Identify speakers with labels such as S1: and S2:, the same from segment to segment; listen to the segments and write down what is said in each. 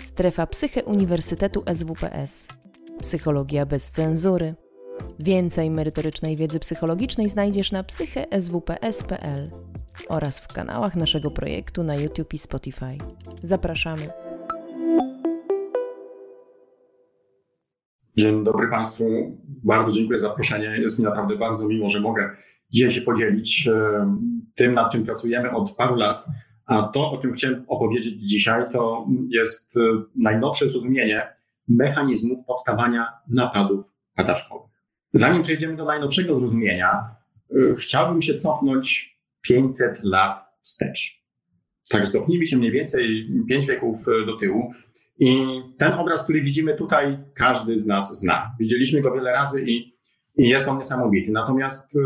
S1: Strefa Psyche Uniwersytetu SWPS. Psychologia bez cenzury. Więcej merytorycznej wiedzy psychologicznej znajdziesz na psycheswps.pl oraz w kanałach naszego projektu na YouTube i Spotify. Zapraszamy.
S2: Dzień dobry Państwu. Bardzo dziękuję za zaproszenie. Jest mi naprawdę bardzo miło, że mogę dzisiaj się podzielić tym, nad czym pracujemy od paru lat. A to, o czym chciałem opowiedzieć dzisiaj, to jest e, najnowsze zrozumienie mechanizmów powstawania napadów padaczkowych. Zanim przejdziemy do najnowszego zrozumienia, e, chciałbym się cofnąć 500 lat wstecz. Także cofnijmy się mniej więcej 5 wieków do tyłu. I ten obraz, który widzimy tutaj, każdy z nas zna. Widzieliśmy go wiele razy i, i jest on niesamowity. Natomiast y,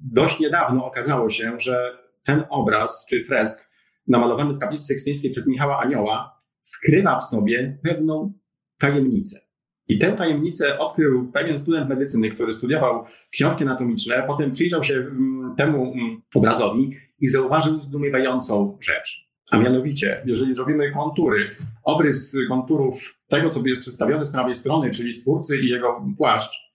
S2: dość niedawno okazało się, że ten obraz czy fresk namalowany w kaplicy sekstyńskiej przez Michała Anioła skrywa w sobie pewną tajemnicę. I tę tajemnicę odkrył pewien student medycyny, który studiował książki anatomiczne, potem przyjrzał się mm, temu mm, obrazowi i zauważył zdumiewającą rzecz. A mianowicie, jeżeli zrobimy kontury, obrys konturów tego, co jest przedstawione z prawej strony, czyli stwórcy i jego płaszcz,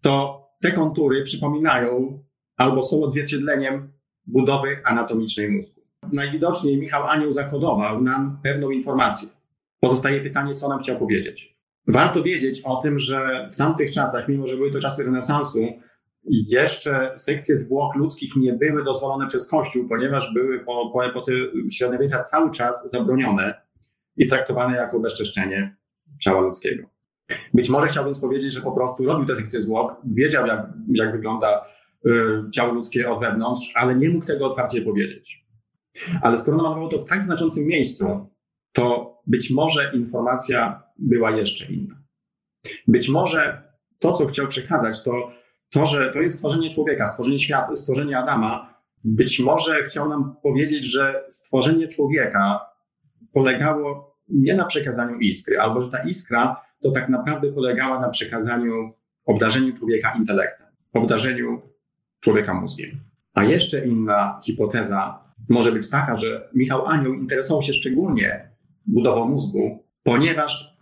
S2: to te kontury przypominają albo są odzwierciedleniem budowy anatomicznej mózgu. Najwidoczniej Michał Anioł zakodował nam pewną informację. Pozostaje pytanie, co nam chciał powiedzieć. Warto wiedzieć o tym, że w tamtych czasach, mimo że były to czasy renesansu, jeszcze sekcje zwłok ludzkich nie były dozwolone przez Kościół, ponieważ były po, po epoce średniowiecza cały czas zabronione i traktowane jako bezczeszczenie ciała ludzkiego. Być może chciałbym powiedzieć, że po prostu robił te sekcje zwłok, wiedział jak, jak wygląda y, ciało ludzkie od wewnątrz, ale nie mógł tego otwarcie powiedzieć. Ale skoro namalował to w tak znaczącym miejscu, to być może informacja była jeszcze inna. Być może to, co chciał przekazać, to to, że to jest stworzenie człowieka, stworzenie świata, stworzenie Adama, być może chciał nam powiedzieć, że stworzenie człowieka polegało nie na przekazaniu iskry, albo że ta iskra to tak naprawdę polegała na przekazaniu, obdarzeniu człowieka intelektem, obdarzeniu człowieka mózgiem. A jeszcze inna hipoteza może być taka, że Michał Anioł interesował się szczególnie budową mózgu, ponieważ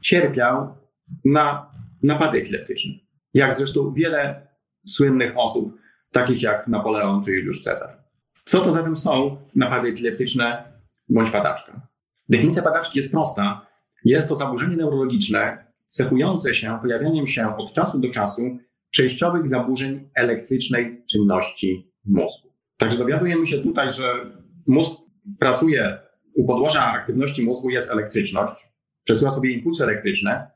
S2: cierpiał na napady epileptyczne jak zresztą wiele słynnych osób, takich jak Napoleon czy Juliusz Cezar. Co to zatem są napady epileptyczne bądź padaczka? Definicja padaczki jest prosta. Jest to zaburzenie neurologiczne cechujące się pojawianiem się od czasu do czasu przejściowych zaburzeń elektrycznej czynności mózgu. Także dowiadujemy się tutaj, że mózg pracuje, u podłoża aktywności mózgu jest elektryczność, przesyła sobie impulsy elektryczne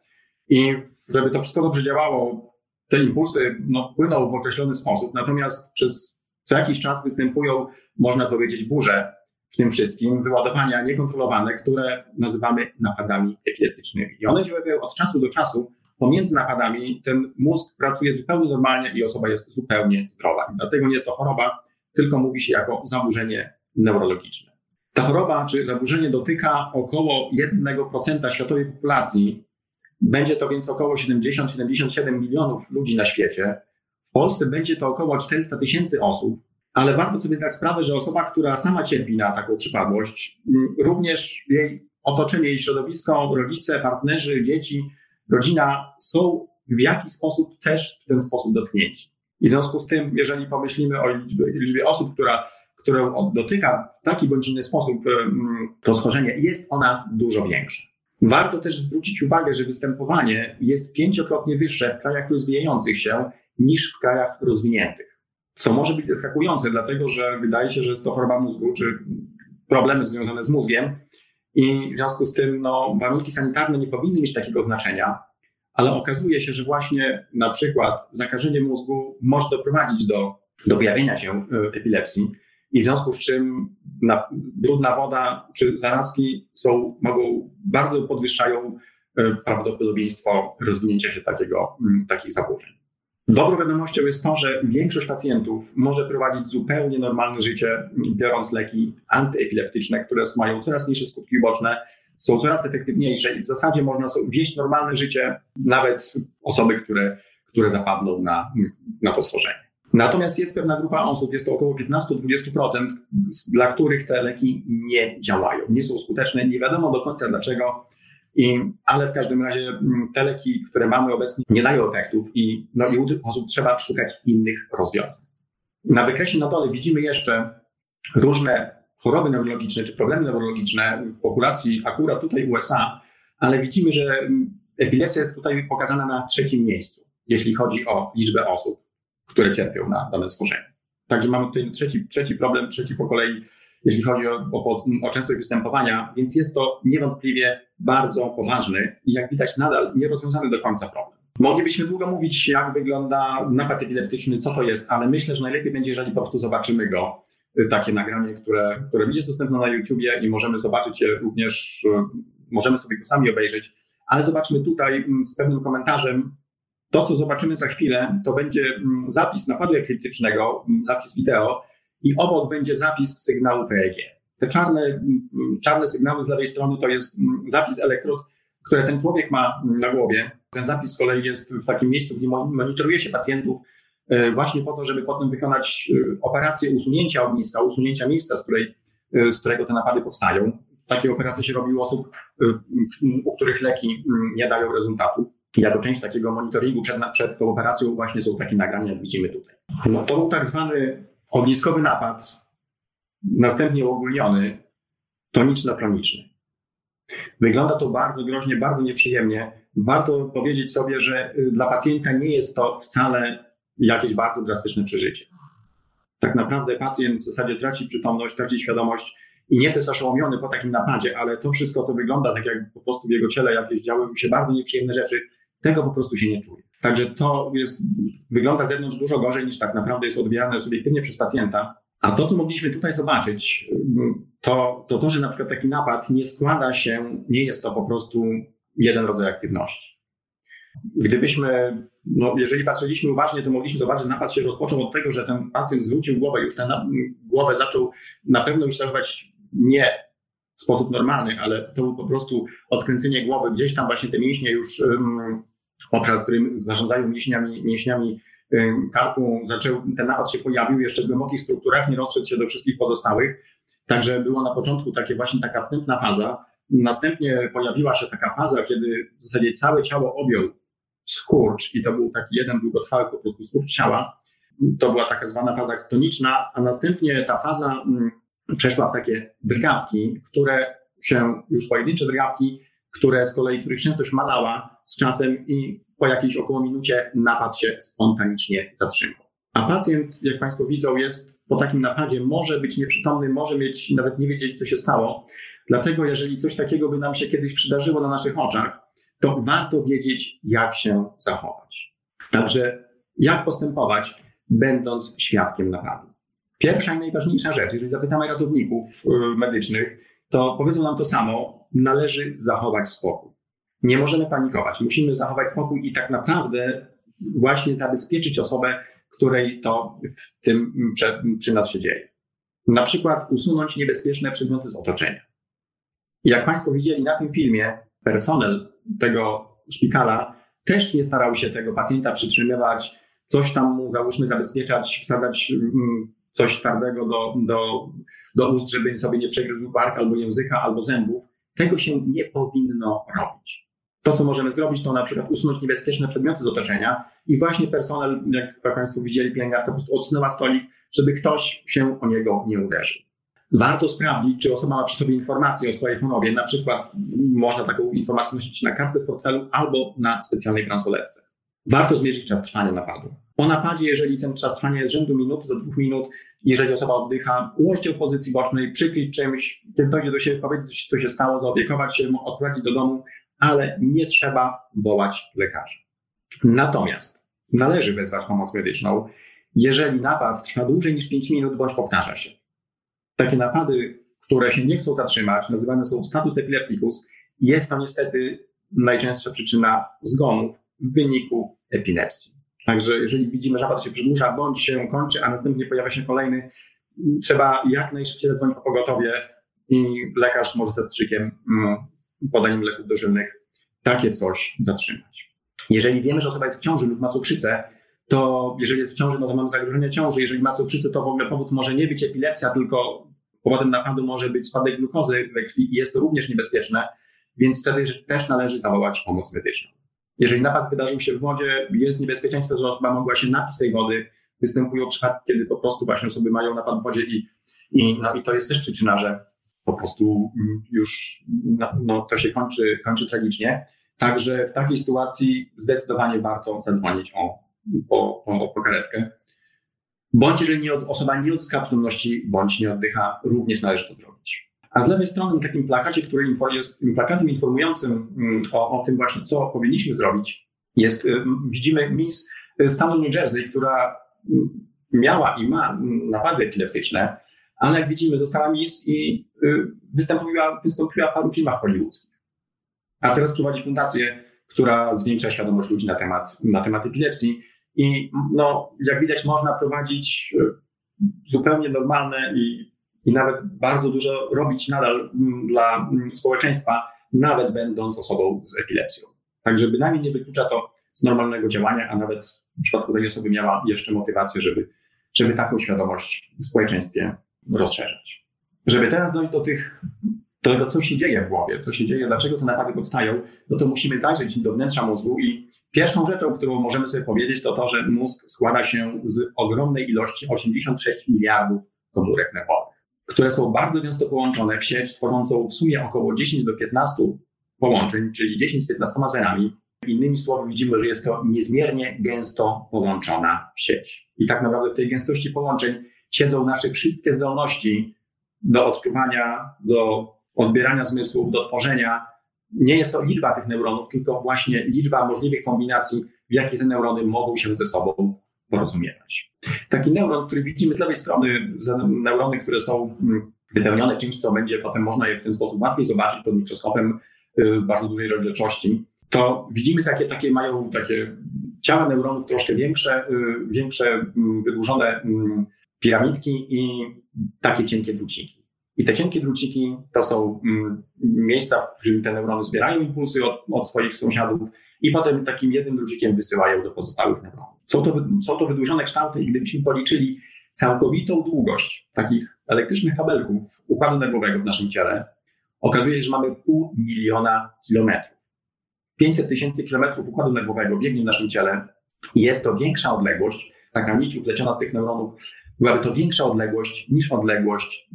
S2: i żeby to wszystko dobrze działało, te impulsy no, płyną w określony sposób, natomiast przez co jakiś czas występują, można powiedzieć, burze w tym wszystkim, wyładowania niekontrolowane, które nazywamy napadami epileptycznymi. I one się od czasu do czasu. Pomiędzy napadami ten mózg pracuje zupełnie normalnie i osoba jest zupełnie zdrowa. Dlatego nie jest to choroba, tylko mówi się jako zaburzenie neurologiczne. Ta choroba czy zaburzenie dotyka około 1% światowej populacji, będzie to więc około 70-77 milionów ludzi na świecie. W Polsce będzie to około 400 tysięcy osób, ale warto sobie zdać sprawę, że osoba, która sama cierpi na taką przypadłość, mm, również jej otoczenie, jej środowisko, rodzice, partnerzy, dzieci, rodzina są w jakiś sposób też w ten sposób dotknięci. I w związku z tym, jeżeli pomyślimy o liczbie, liczbie osób, która, którą dotyka w taki bądź inny sposób to schorzenie, jest ona dużo większa. Warto też zwrócić uwagę, że występowanie jest pięciokrotnie wyższe w krajach rozwijających się niż w krajach rozwiniętych. Co może być zaskakujące, dlatego że wydaje się, że jest to choroba mózgu, czy problemy związane z mózgiem i w związku z tym no, warunki sanitarne nie powinny mieć takiego znaczenia, ale okazuje się, że właśnie na przykład zakażenie mózgu może doprowadzić do, do pojawienia się e, epilepsji i w związku z czym na, brudna woda czy zarazki są, mogą, bardzo podwyższają e, prawdopodobieństwo rozwinięcia się takiego, takich zaburzeń. Dobrą wiadomością jest to, że większość pacjentów może prowadzić zupełnie normalne życie, biorąc leki antyepileptyczne, które mają coraz mniejsze skutki uboczne, są coraz efektywniejsze i w zasadzie można wieść normalne życie, nawet osoby, które, które zapadną na, na to stworzenie. Natomiast jest pewna grupa osób, jest to około 15-20%, dla których te leki nie działają, nie są skuteczne, nie wiadomo do końca dlaczego, i, ale w każdym razie mm, te leki, które mamy obecnie, nie dają efektów i, no, i u tych osób trzeba szukać innych rozwiązań. Na wykresie na dole widzimy jeszcze różne choroby neurologiczne czy problemy neurologiczne w populacji akurat tutaj USA, ale widzimy, że mm, epilepsja jest tutaj pokazana na trzecim miejscu, jeśli chodzi o liczbę osób, które cierpią na dane schorzenie. Także mamy tutaj trzeci, trzeci problem, trzeci po kolei, jeśli chodzi o, o, o częstość występowania, więc jest to niewątpliwie bardzo poważny i jak widać nadal nierozwiązany do końca problem. Moglibyśmy długo mówić, jak wygląda napad epileptyczny, co to jest, ale myślę, że najlepiej będzie, jeżeli po prostu zobaczymy go, takie nagranie, które, które jest dostępne na YouTubie i możemy zobaczyć je również, y, możemy sobie go sami obejrzeć, ale zobaczmy tutaj mm, z pewnym komentarzem. To, co zobaczymy za chwilę, to będzie mm, zapis napadu epileptycznego, mm, zapis wideo i obok będzie zapis sygnału EEG. Te czarne, czarne sygnały z lewej strony to jest zapis elektrod, które ten człowiek ma na głowie. Ten zapis z kolei jest w takim miejscu, gdzie monitoruje się pacjentów e, właśnie po to, żeby potem wykonać e, operację usunięcia ogniska, usunięcia miejsca, z, której, e, z którego te napady powstają. Takie operacje się robi u osób, u których leki nie dają rezultatów. Jako część takiego monitoringu przed, przed tą operacją właśnie są takie nagrania, jak widzimy tutaj. No to był tak zwany ogniskowy napad, następnie uogólniony, toniczno-kroniczny. Wygląda to bardzo groźnie, bardzo nieprzyjemnie. Warto powiedzieć sobie, że y, dla pacjenta nie jest to wcale jakieś bardzo drastyczne przeżycie. Tak naprawdę pacjent w zasadzie traci przytomność, traci świadomość i nie jest oszołomiony po takim napadzie, ale to wszystko, co wygląda tak, jak po prostu w jego ciele jakieś działy się bardzo nieprzyjemne rzeczy, tego po prostu się nie czuje. Także to jest, wygląda z zewnątrz dużo gorzej niż tak naprawdę jest odbierane subiektywnie przez pacjenta. A to, co mogliśmy tutaj zobaczyć, to, to to, że na przykład taki napad nie składa się, nie jest to po prostu jeden rodzaj aktywności. Gdybyśmy, no jeżeli patrzyliśmy uważnie, to mogliśmy zobaczyć, że napad się rozpoczął od tego, że ten pacjent zwrócił głowę, już tę głowę zaczął na pewno już zachować nie w sposób normalny, ale to był po prostu odkręcenie głowy, gdzieś tam właśnie te mięśnie już, um, obszar, którym zarządzają mięśniami, mięśniami karku, zaczął, ten napad się pojawił jeszcze w głębokich strukturach, nie rozszedł się do wszystkich pozostałych. Także było na początku takie właśnie taka wstępna faza. Następnie pojawiła się taka faza, kiedy w zasadzie całe ciało objął skurcz i to był taki jeden długotrwały po prostu skurcz ciała. To była taka zwana faza toniczna, a następnie ta faza mm, przeszła w takie drgawki, które się, już pojedyncze drgawki, które z kolei, których częstość malała z czasem i po jakiejś około minucie napad się spontanicznie zatrzymał. A pacjent, jak Państwo widzą, jest po takim napadzie, może być nieprzytomny, może mieć, nawet nie wiedzieć, co się stało. Dlatego, jeżeli coś takiego by nam się kiedyś przydarzyło na naszych oczach, to warto wiedzieć, jak się zachować. Także, jak postępować, będąc świadkiem napadu. Pierwsza i najważniejsza rzecz, jeżeli zapytamy ratowników y, medycznych, to powiedzą nam to samo, należy zachować spokój. Nie możemy panikować, musimy zachować spokój i tak naprawdę właśnie zabezpieczyć osobę, której to w tym przy, przy nas się dzieje. Na przykład usunąć niebezpieczne przedmioty z otoczenia. Jak Państwo widzieli na tym filmie, personel tego szpitala też nie starał się tego pacjenta przytrzymywać, coś tam mu załóżmy zabezpieczać, wsadzać mm, coś twardego do, do, do ust, żeby sobie nie przegryzł bark albo języka, albo zębów. Tego się nie powinno robić. To, co możemy zrobić, to na przykład usunąć niebezpieczne przedmioty z otoczenia i właśnie personel, jak Państwo widzieli, pielęgniarka po prostu odsunęła stolik, żeby ktoś się o niego nie uderzył. Warto sprawdzić, czy osoba ma przy sobie informację o swojej chorobie. Na przykład można taką informację nosić na kartce w portfelu albo na specjalnej bransoletce. Warto zmierzyć czas trwania napadu. Po napadzie, jeżeli ten czas trwania jest rzędu minut do dwóch minut, jeżeli osoba oddycha, ułożcie w pozycji bocznej, przykryć czymś, kiedy dojdzie do siebie, powiedzieć, co się stało, zaopiekować się, odprowadzić do domu, ale nie trzeba wołać lekarza. Natomiast należy wezwać pomoc medyczną, jeżeli napad trwa dłużej niż 5 minut bądź powtarza się. Takie napady, które się nie chcą zatrzymać, nazywane są status epilepticus. Jest to niestety najczęstsza przyczyna zgonów w wyniku epilepsji. Także jeżeli widzimy, że napad się przedłuża bądź się kończy, a następnie pojawia się kolejny, trzeba jak najszybciej zadzwonić po pogotowie i lekarz może ze strzykiem mm, podaniem leków dożylnych takie coś zatrzymać. Jeżeli wiemy, że osoba jest w ciąży lub ma cukrzycę, to jeżeli jest w ciąży, no to mamy zagrożenie ciąży. Jeżeli ma cukrzycę, to w ogóle powód może nie być epilepsja, tylko powodem napadu może być spadek glukozy we krwi i jest to również niebezpieczne, więc wtedy też należy zawołać pomoc medyczną. Jeżeli napad wydarzył się w wodzie, jest niebezpieczeństwo, że osoba mogła się napić tej wody. Występują przypadki, kiedy po prostu właśnie osoby mają napad w wodzie i, i, no, i to jest też przyczyna, że po prostu mm, już no, no, to się kończy, kończy tragicznie. Także w takiej sytuacji zdecydowanie warto zadzwonić o, po, po, po karetkę. Bądź jeżeli nie, osoba nie odzyska przytomności, bądź nie oddycha, również należy to zrobić. A z lewej strony na takim plakacie, który jest plakatem informującym mm, o, o tym właśnie, co powinniśmy zrobić, jest, y, widzimy Miss y, stanu New Jersey, która mm, miała i ma napady epileptyczne, ale jak widzimy, została Miss i y, wystąpiła, wystąpiła w paru filmach hollywoodzkich. A teraz prowadzi fundację, która zwiększa świadomość ludzi na temat, na temat epilepsji. I no, jak widać, można prowadzić zupełnie normalne i i nawet bardzo dużo robić nadal mm, dla mm, społeczeństwa, nawet będąc osobą z epilepsją. Także bynajmniej nie wyklucza to z normalnego działania, a nawet w przypadku tej osoby miała jeszcze motywację, żeby, żeby taką świadomość w społeczeństwie rozszerzać. Żeby teraz dojść do tych, tego, co się dzieje w głowie, co się dzieje, dlaczego te napady powstają, no to musimy zajrzeć do wnętrza mózgu i pierwszą rzeczą, którą możemy sobie powiedzieć, to to, że mózg składa się z ogromnej ilości 86 miliardów komórek nerwowych które są bardzo często połączone w sieć, tworzącą w sumie około 10 do 15 połączeń, czyli 10 z 15 zerami. Innymi słowy, widzimy, że jest to niezmiernie gęsto połączona sieć. I tak naprawdę w tej gęstości połączeń siedzą nasze wszystkie zdolności do odczuwania, do odbierania zmysłów, do tworzenia. Nie jest to liczba tych neuronów, tylko właśnie liczba możliwych kombinacji, w jakie te neurony mogą się ze sobą porozumiewać. Taki neuron, który widzimy z lewej strony, neurony, które są mm, wypełnione czymś, co będzie potem można je w ten sposób łatwiej zobaczyć pod mikroskopem y, w bardzo dużej rozdzielczości, to widzimy, jakie takie mają takie ciała neuronów troszkę większe, y, większe mm, wydłużone mm, piramidki i takie cienkie druciki. I te cienkie druciki to są miejsca, w których te neurony zbierają impulsy od, od swoich sąsiadów i potem takim jednym drucikiem wysyłają do pozostałych neuronów. Są to, są to wydłużone kształty i gdybyśmy policzyli całkowitą długość takich elektrycznych kabelków układu nerwowego w naszym ciele, okazuje się, że mamy pół miliona kilometrów. 500 tysięcy kilometrów układu nerwowego biegnie w naszym ciele i jest to większa odległość, taka nić upleciona z tych neuronów, byłaby to większa odległość niż odległość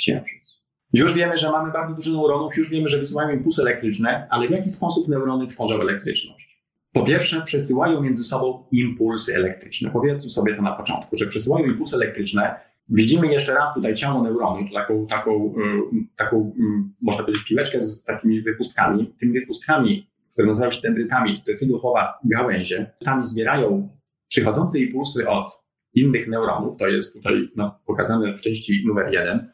S2: Ziemia-Księżyc. Już wiemy, że mamy bardzo dużo neuronów, już wiemy, że wysyłają impulsy elektryczne, ale w jaki sposób neurony tworzą elektryczność? Po pierwsze, przesyłają między sobą impulsy elektryczne. Powiedzmy sobie to na początku, że przesyłają impulsy elektryczne. Widzimy jeszcze raz tutaj ciało neuronu, taką, taką, y, taką y, można powiedzieć, piłeczkę z takimi wypustkami. Tymi wypustkami, które nazywają się dendrytami, z słowa gałęzie, tam zbierają przychodzące impulsy od innych neuronów, to jest tutaj no, pokazane w części numer jeden.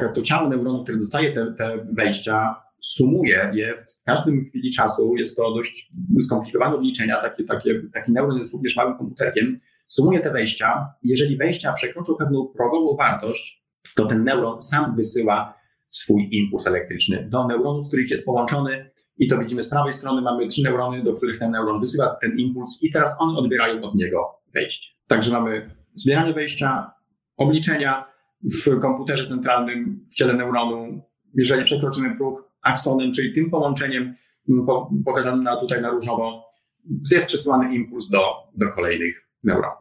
S2: Tak, to ciało neuronu, które dostaje te, te wejścia, sumuje je w każdym chwili czasu, jest to dość skomplikowane obliczenia, takie, takie, taki neuron jest również małym komputerkiem, sumuje te wejścia. Jeżeli wejścia przekroczą pewną progową wartość, to ten neuron sam wysyła swój impuls elektryczny do neuronów, w których jest połączony. I to widzimy z prawej strony, mamy trzy neurony, do których ten neuron wysyła ten impuls, i teraz one odbierają od niego wejście. Także mamy zbieranie wejścia, obliczenia w komputerze centralnym, w ciele neuronu. Jeżeli przekroczymy próg, aksonem, czyli tym połączeniem pokazanym tutaj na różowo, jest przesyłany impuls do, do kolejnych neuronów.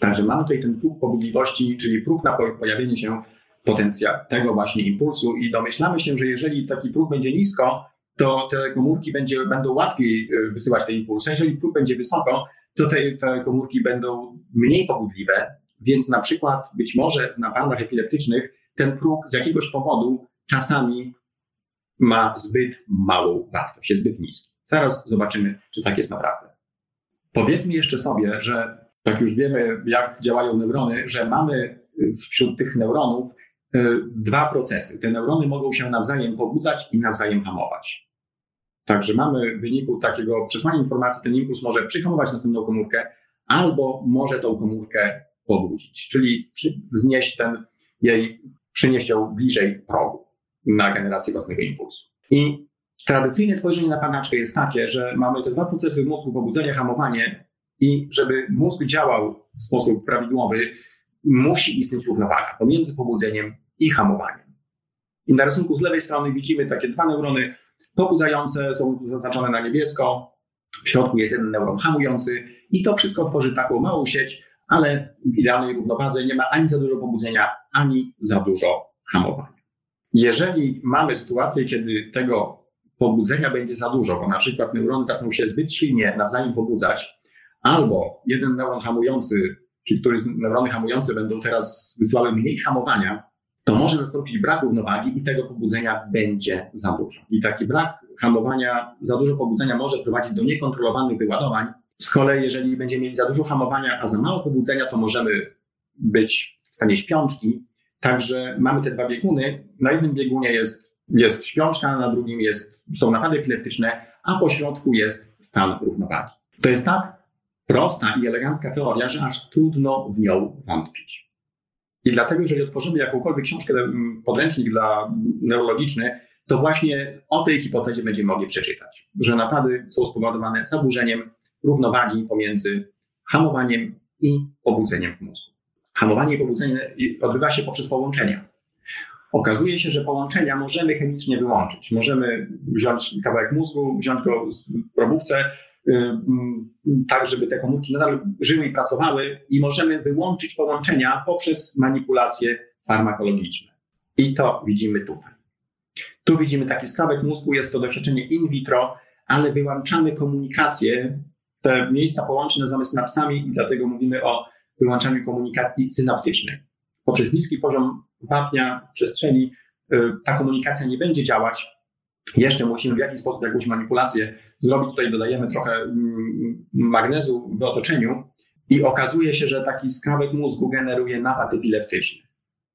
S2: Także mamy tutaj ten próg pobudliwości, czyli próg na pojawienie się potencja tego właśnie impulsu i domyślamy się, że jeżeli taki próg będzie nisko, to te komórki będzie, będą łatwiej y, wysyłać te impulsy. Jeżeli próg będzie wysoko, to te, te komórki będą mniej pobudliwe, więc na przykład być może na bandach epileptycznych ten próg z jakiegoś powodu czasami ma zbyt małą wartość, jest zbyt niski. Zaraz zobaczymy, czy tak jest naprawdę. Powiedzmy jeszcze sobie, że tak już wiemy, jak działają neurony, że mamy wśród tych neuronów y, dwa procesy. Te neurony mogą się nawzajem pobudzać i nawzajem hamować. Także mamy w wyniku takiego przesłania informacji, ten impuls może przyhamować następną komórkę, albo może tą komórkę pobudzić, czyli wznieść ten jej, przynieść ją bliżej progu na generację własnego impulsu. I tradycyjne spojrzenie na panaczkę jest takie, że mamy te dwa procesy mózgu, pobudzenie, hamowanie, I żeby mózg działał w sposób prawidłowy, musi istnieć równowaga pomiędzy pobudzeniem i hamowaniem. I na rysunku z lewej strony widzimy takie dwa neurony pobudzające, są zaznaczone na niebiesko. W środku jest jeden neuron hamujący i to wszystko tworzy taką małą sieć, ale w idealnej równowadze nie ma ani za dużo pobudzenia, ani za dużo hamowania. Jeżeli mamy sytuację, kiedy tego pobudzenia będzie za dużo, bo na przykład neurony zaczną się zbyt silnie nawzajem pobudzać, albo jeden neuron hamujący, czy któryś neurony hamujące będą teraz wysyłały mniej hamowania, to może nastąpić brak równowagi i tego pobudzenia będzie za dużo. I taki brak hamowania, za dużo pobudzenia może prowadzić do niekontrolowanych wyładowań. Z kolei, jeżeli będziemy mieli za dużo hamowania, a za mało pobudzenia, to możemy być w stanie śpiączki. Także mamy te dwa bieguny. Na jednym biegunie jest, jest śpiączka, na drugim jest, są napady epileptyczne, a po środku jest stan równowagi. To jest tak prosta i elegancka teoria, że aż trudno w nią wątpić. I dlatego, jeżeli otworzymy jakąkolwiek książkę, mm, podręcznik dla neurologiczny, to właśnie o tej hipotezie będziemy mogli przeczytać, że napady są spowodowane zaburzeniem równowagi pomiędzy hamowaniem i pobudzeniem w mózgu. Hamowanie i pobudzenie odbywa się poprzez połączenia. Okazuje się, że połączenia możemy chemicznie wyłączyć. Możemy wziąć kawałek mózgu, wziąć go w probówce, tak, żeby te komórki nadal żyły i pracowały i możemy wyłączyć połączenia poprzez manipulacje farmakologiczne. I to widzimy tutaj. Tu widzimy taki skrawek mózgu, jest to doświadczenie in vitro, ale wyłączamy komunikację. Te miejsca połączeń nazywamy synapsami i dlatego mówimy o wyłączaniu komunikacji synaptycznej. Poprzez niski poziom wapnia w przestrzeni y, ta komunikacja nie będzie działać, jeszcze musimy w jakiś sposób jakąś manipulację zrobić. Tutaj dodajemy trochę mm, magnezu w otoczeniu i okazuje się, że taki skrawek mózgu generuje napad epileptyczny.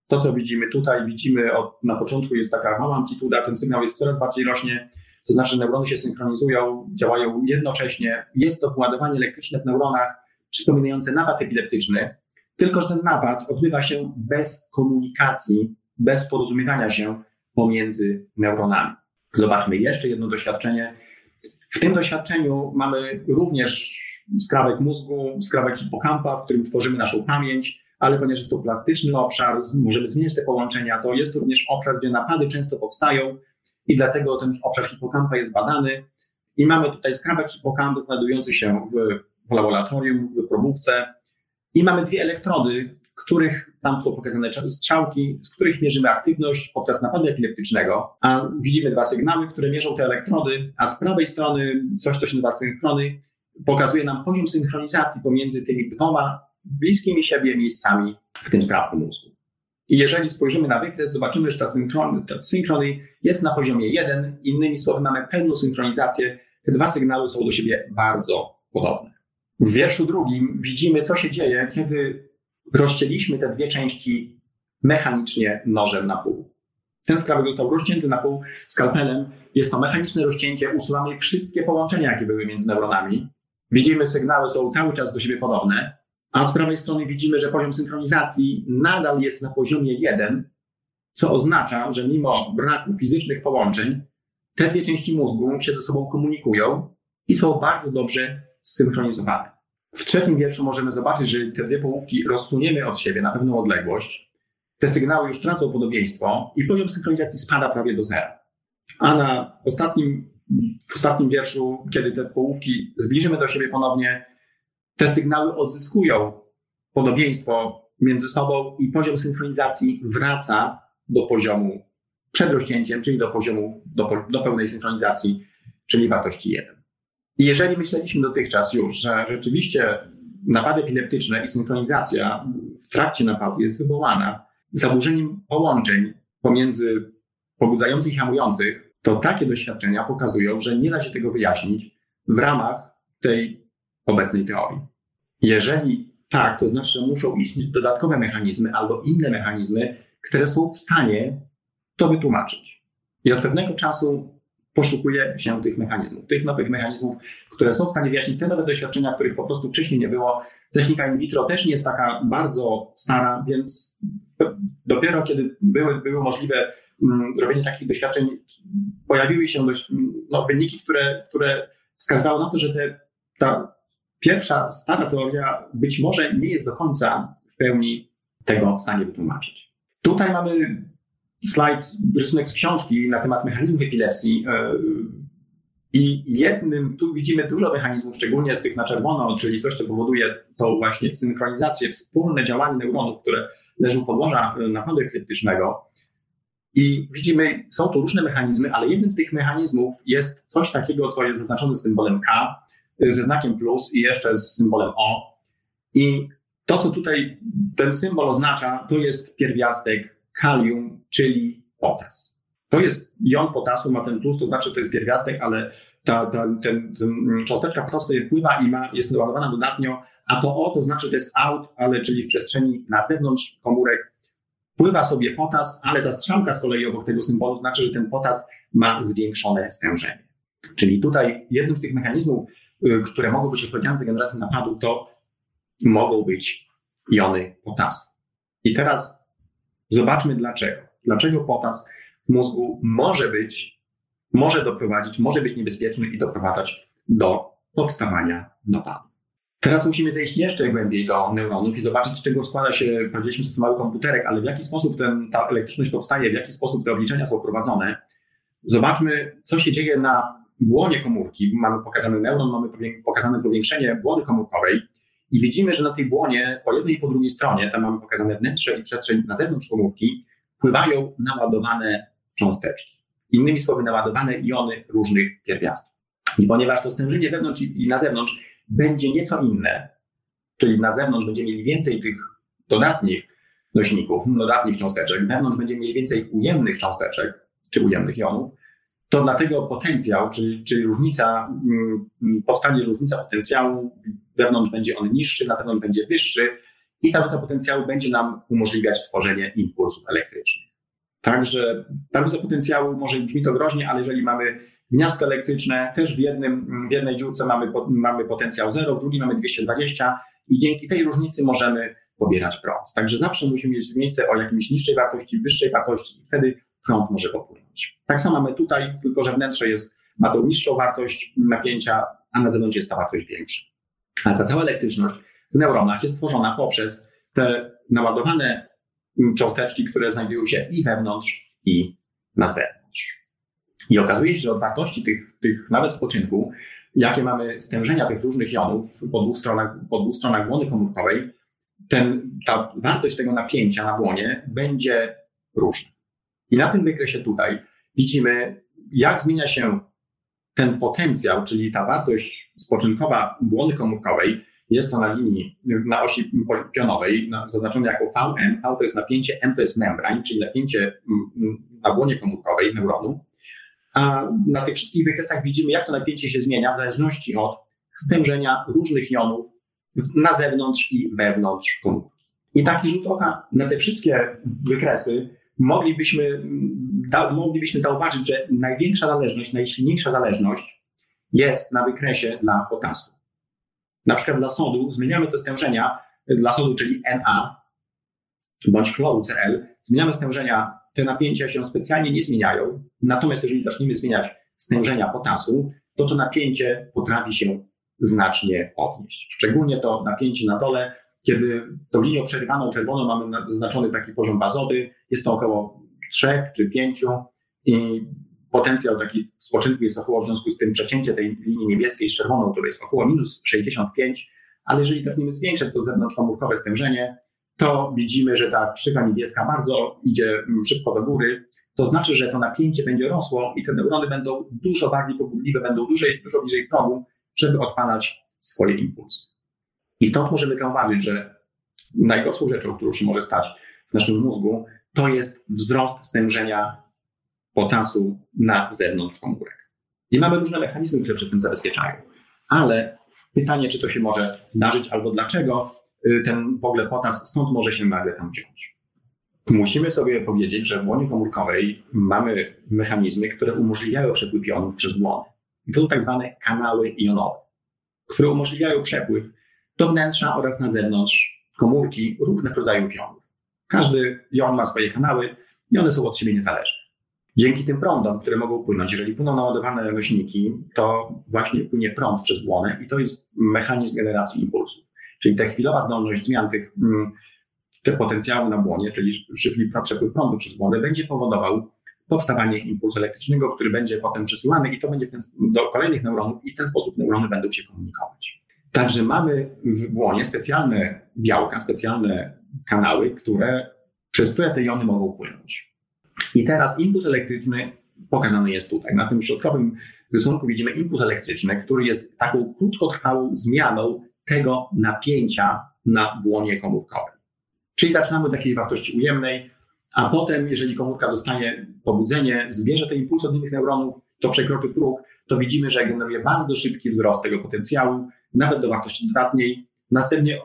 S2: To, co widzimy tutaj, widzimy od, na początku jest taka mała amplituda, ten sygnał jest coraz bardziej rośnie, to znaczy neurony się synchronizują, działają jednocześnie. Jest to poładowanie elektryczne w neuronach przypominające napad epileptyczny, tylko że ten napad odbywa się bez komunikacji, bez porozumiewania się pomiędzy neuronami. Zobaczmy jeszcze jedno doświadczenie. W tym doświadczeniu mamy również skrawek mózgu, skrawek hipokampa, w którym tworzymy naszą pamięć, ale ponieważ jest to plastyczny obszar, możemy zmieniać te połączenia, to jest również obszar, gdzie napady często powstają i dlatego ten obszar hipokampa jest badany. I mamy tutaj skrawek hipokampa znajdujący się w, w laboratorium, w probówce i mamy dwie elektrody, których tam są pokazane strzałki, z których mierzymy aktywność podczas napadu epileptycznego, a widzimy dwa sygnały, które mierzą te elektrody, a z prawej strony coś, co się nazywa synchrony, pokazuje nam poziom synchronizacji pomiędzy tymi dwoma bliskimi siebie miejscami w tym skrawku mózgu. I jeżeli spojrzymy na wykres, zobaczymy, że ta, synchrony, jest na poziomie 1. Innymi słowy, mamy pełną synchronizację. Te dwa sygnały są do siebie bardzo podobne. W wierszu drugim widzimy, co się dzieje, kiedy rozcięliśmy te dwie części mechanicznie nożem na pół. Ten skrawek został rozcięty na pół skalpelem. Jest to mechaniczne rozcięcie, usuwamy wszystkie połączenia, jakie były między neuronami. Widzimy, sygnały są cały czas do siebie podobne, a z prawej strony widzimy, że poziom synchronizacji nadal jest na poziomie 1, co oznacza, że mimo braku fizycznych połączeń, te dwie części mózgu się ze sobą komunikują i są bardzo dobrze zsynchronizowane. W trzecim wierszu możemy zobaczyć, że te dwie połówki rozsuniemy od siebie na pewną odległość. Te sygnały już tracą podobieństwo i poziom synchronizacji spada prawie do zera. A na ostatnim, w ostatnim wierszu, kiedy te połówki zbliżymy do siebie ponownie, te sygnały odzyskują podobieństwo między sobą i poziom synchronizacji wraca do poziomu przed rozcięciem, czyli do poziomu, do, do pełnej synchronizacji, czyli wartości 1. I jeżeli myśleliśmy dotychczas już, że rzeczywiście napady epileptyczne i synchronizacja w trakcie napadu jest wywołana zaburzeniem połączeń pomiędzy pobudzających i hamujących, to takie doświadczenia pokazują, że nie da się tego wyjaśnić w ramach tej obecnej teorii. Jeżeli tak, to znaczy, że muszą istnieć dodatkowe mechanizmy albo inne mechanizmy, które są w stanie to wytłumaczyć. I od pewnego czasu poszukuje się tych mechanizmów, tych nowych mechanizmów, które są w stanie wyjaśnić te nowe doświadczenia, których po prostu wcześniej nie było. Technika in vitro też nie jest taka bardzo stara, więc dopiero kiedy były, były możliwe mm, robienie takich doświadczeń, pojawiły się dość, no, wyniki, które, które wskazywały na to, że te, ta pierwsza stara teoria być może nie jest do końca w pełni tego w stanie wytłumaczyć. Tutaj mamy slajd, rysunek z książki na temat mechanizmów epilepsji. E, I jednym, tu widzimy dużo mechanizmów, szczególnie z tych na czerwono, czyli coś, co powoduje to właśnie synchronizację, wspólne działanie neuronów, które leżą podłoża e, napadu epileptycznego. I widzimy, są tu różne mechanizmy, ale jednym z tych mechanizmów jest coś takiego, co jest zaznaczone symbolem K, ze znakiem plus i jeszcze z symbolem O. I to, co tutaj ten symbol oznacza, to jest pierwiastek kalium, czyli potas. To jest jon potasu, ma ten plus, to znaczy to jest pierwiastek, ale ta, ta, ten, ten cząsteczka potasu pływa i ma, jest naładowana dodatnio, a to O to znaczy to jest out, ale czyli w przestrzeni na zewnątrz komórek pływa sobie potas, ale ta strzałka z kolei obok tego symbolu znaczy, że ten potas ma zwiększone stężenie. Czyli tutaj jednym z tych mechanizmów, które mogą być odpowiedzialne za generację napadu, to mogą być jony potasu. I teraz Zobaczmy dlaczego. Dlaczego potas w mózgu może być, może doprowadzić, może być niebezpieczny i doprowadzać do powstawania napadu. Teraz musimy zejść jeszcze głębiej do neuronów i zobaczyć, z czego składa się, powiedzieliśmy, to mały komputerek, ale w jaki sposób ten, ta elektryczność powstaje, w jaki sposób te obliczenia są prowadzone. Zobaczmy, co się dzieje na błonie komórki. Mamy pokazany neuron, mamy pokazane powiększenie błony komórkowej. I widzimy, że na tej błonie po jednej i po drugiej stronie, tam mamy pokazane wnętrze i przestrzeń na zewnątrz komórki, pływają naładowane cząsteczki. Innymi słowy, naładowane iony różnych pierwiastków. I ponieważ to stężenie wewnątrz i na zewnątrz będzie nieco inne, czyli na zewnątrz będziemy mieli więcej tych dodatnich nośników, dodatnich cząsteczek, wewnątrz będziemy mieli więcej ujemnych cząsteczek, czy ujemnych jonów, to dlatego potencjał, czyli, czyli różnica, mm, powstanie różnica potencjału, wewnątrz będzie on niższy, na zewnątrz będzie wyższy i ta różnica potencjału będzie nam umożliwiać tworzenie impulsów elektrycznych. Także ta różnica potencjału może brzmi to groźnie, ale jeżeli mamy gniazdko elektryczne, też w, jednym, w jednej dziurce mamy, mamy potencjał 0, w drugiej mamy 220 i dzięki tej różnicy możemy pobierać prąd. Także zawsze musimy mieć miejsce o jakimś niższej wartości, wyższej wartości i wtedy prąd może popłynąć. Tak samo mamy tutaj, tylko że wnętrze jest, ma tą niższą wartość napięcia, a na zewnątrz jest ta wartość większa. Ale ta cała elektryczność w neuronach jest tworzona poprzez te naładowane cząsteczki, które znajdują się i wewnątrz, i na zewnątrz. I okazuje się, że od wartości tych, tych nawet spoczynku, jakie mamy stężenia tych różnych jonów po dwóch stronach, po dwóch stronach błony komórkowej, ten, ta wartość tego napięcia na błonie będzie różna. I na tym wykresie tutaj widzimy, jak zmienia się ten potencjał, czyli ta wartość spoczynkowa błony komórkowej, jest to na linii, na osi pionowej, zaznaczone jako Vm. V to jest napięcie, M to jest membran, czyli napięcie mm, mm, na błonie komórkowej neuronu. A na tych wszystkich wykresach widzimy, jak to napięcie się zmienia w zależności od stężenia różnych jonów na zewnątrz i wewnątrz komórki. I taki rzut oka na te wszystkie wykresy moglibyśmy, da, moglibyśmy zauważyć, że największa zależność, najsilniejsza zależność jest na wykresie dla potasu. Na przykład dla sodu zmieniamy te stężenia, dla sodu, czyli Na, bądź chloru Cl, zmieniamy stężenia, te napięcia się specjalnie nie zmieniają, natomiast jeżeli zaczniemy zmieniać stężenia potasu, to to napięcie potrafi się znacznie podnieść. Szczególnie to napięcie na dole kiedy tą linią przerywaną czerwoną mamy zaznaczony taki poziom bazowy, jest to około 3 czy 5 i potencjał taki spoczynku jest około w związku z tym przecięcie tej linii niebieskiej z czerwoną, która jest około minus 65, ale jeżeli zaczniemy zwiększać to zewnątrzkomórkowe stężenie, to widzimy, że ta krzywa niebieska bardzo idzie mm, szybko do góry. To znaczy, że to napięcie będzie rosło i te neurony będą dużo bardziej pobudliwe, będą dłużej, dużo bliżej progu, żeby odpalać swoje impulsy. I stąd możemy zauważyć, że najgorszą rzeczą, którą się może stać w naszym mózgu, to jest wzrost stężenia potasu na zewnątrz komórek. I mamy różne mechanizmy, które przed tym zabezpieczają. Ale pytanie, czy to się może zdarzyć, albo dlaczego y, ten w ogóle potas, skąd może się nagle tam wziąć? Musimy sobie powiedzieć, że w błonie komórkowej mamy mechanizmy, które umożliwiają przepływ jonów przez błony. I to są tak zwane kanały jonowe, które umożliwiają przepływ do wnętrza oraz na zewnątrz komórki różnych rodzajów jonów. Każdy jon ma swoje kanały i one są od siebie niezależne. Dzięki tym prądom, które mogą płynąć, jeżeli płyną naładowane nośniki, to właśnie płynie prąd przez błonę i to jest mechanizm generacji impulsów. Czyli ta chwilowa zdolność zmian tych, mm, te potencjały na błonie, czyli przepływ prądu przez błonę, będzie powodował powstawanie impulsu elektrycznego, który będzie potem przesyłany i to będzie ten, do kolejnych neuronów i w ten sposób neurony będą się komunikować. Także mamy w błonie specjalne białka, specjalne kanały, które, przez które te jony mogą płynąć. I teraz impuls elektryczny pokazany jest tutaj. Na tym środkowym rysunku widzimy impuls elektryczny, który jest taką krótkotrwałą zmianą tego napięcia na błonie komórkowej. Czyli zaczynamy od takiej wartości ujemnej, a potem, jeżeli komórka dostanie pobudzenie, zbierze te impulsy od innych neuronów, to przekroczy próg, to widzimy, że generuje bardzo szybki wzrost tego potencjału, nawet do wartości dodatniej. Następnie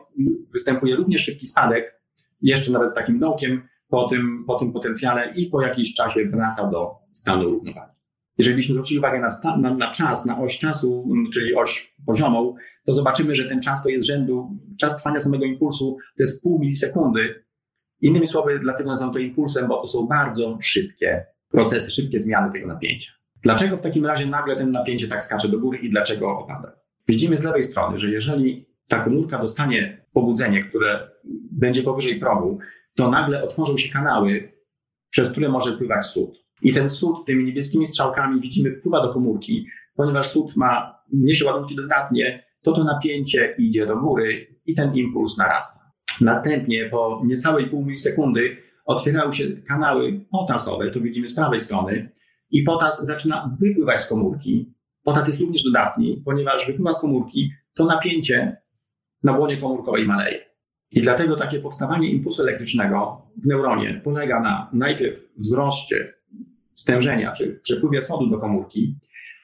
S2: występuje również szybki spadek, jeszcze nawet z takim dołkiem po tym, po tym potencjale i po jakimś czasie wraca do stanu równowagi. Jeżeli byśmy zwrócili uwagę na, na, na, czas, na oś czasu, czyli oś poziomą, to zobaczymy, że ten czas to jest rzędu, czas trwania samego impulsu to jest pół milisekundy. Innymi słowy, dlatego nazywam to impulsem, bo to są bardzo szybkie procesy, szybkie zmiany tego napięcia. Dlaczego w takim razie nagle ten napięcie tak skacze do góry i dlaczego opada? Widzimy z lewej strony, że jeżeli ta komórka dostanie pobudzenie, które będzie powyżej progu, to nagle otworzą się kanały, przez które może pływać sód. I ten sód tymi niebieskimi strzałkami widzimy wpływa do komórki, ponieważ sód ma, niesie ładunki dodatnie, to to napięcie idzie do góry i ten impuls narasta. Następnie po niecałej pół milisekundy otwierają się kanały potasowe, to widzimy z prawej strony, i potas zaczyna wypływać z komórki. Potas jest również dodatni, ponieważ wypływa z komórki, to napięcie na błonie komórkowej maleje. I dlatego takie powstawanie impulsu elektrycznego w neuronie polega na najpierw wzroście stężenia, czy przepływie sodu do komórki,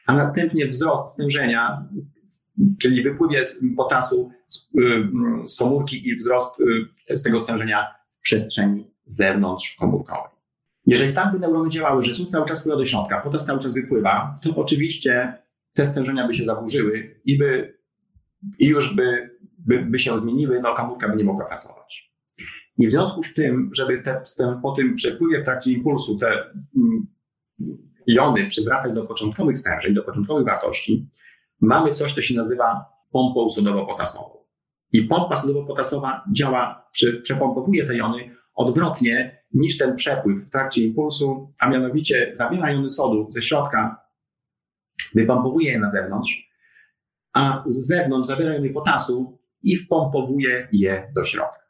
S2: a następnie wzrost stężenia, czyli wypływie potasu z, y, z komórki i wzrost y, z tego stężenia w przestrzeni zewnątrz komórkowej. Jeżeli tak by neurony działały, że sód cały czas wpływa do środka, potas cały czas wypływa, to oczywiście te stężenia by się zaburzyły i, by, i już by, by, by się zmieniły, no komórka by nie mogła pracować. I w związku z tym, żeby te, po tym przepływie w trakcie impulsu te mm, jony przywracać do początkowych stężeń, do początkowych wartości, mamy coś, co się nazywa pompą sodowo-potasową. I pompa sodowo-potasowa działa, przepompowuje te jony odwrotnie niż ten przepływ w trakcie impulsu, a mianowicie zabiera jony sodu ze środka, wypompowuje je na zewnątrz, a z zewnątrz zabiera jony potasu i wpompowuje je do środka.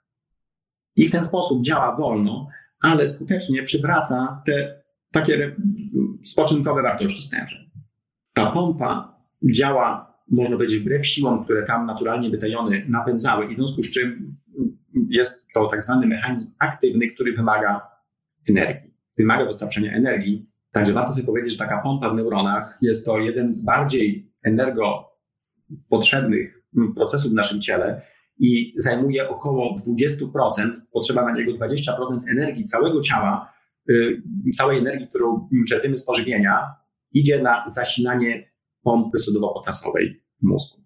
S2: I w ten sposób działa wolno, ale skutecznie przywraca te takie spoczynkowe wartości stężeń. Ta pompa działa, można powiedzieć, wbrew siłom, które tam naturalnie by te jony napędzały, i w związku z czym jest to tak zwany mechanizm aktywny, który wymaga energii, wymaga dostarczenia energii. Także warto sobie powiedzieć, że taka pompa w neuronach jest to jeden z bardziej energopotrzebnych procesów w naszym ciele i zajmuje około 20%, potrzeba na niego 20% energii całego ciała, Y, całej energii, którą czerpiemy z pożywienia, idzie na zasilanie pompy sodowo-potasowej w mózgu.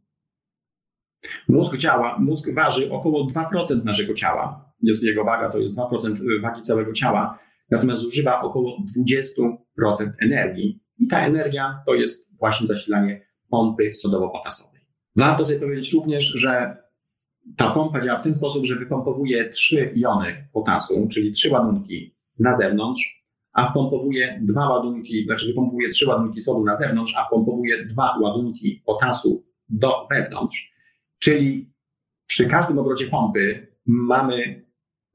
S2: Mózg działa, mózg waży około 2% naszego ciała. Jest jego waga to jest 2% wagi całego ciała, natomiast zużywa około 20% energii. I ta energia to jest właśnie zasilanie pompy sodowo-potasowej. Warto sobie powiedzieć również, że ta pompa działa w ten sposób, że wypompowuje trzy jony potasu, czyli trzy ładunki na zewnątrz, a wpompowuje dwa ładunki, znaczy wypompowuje trzy ładunki sodu na zewnątrz, a wpompowuje dwa ładunki potasu do wewnątrz. Czyli przy każdym obrocie pompy mamy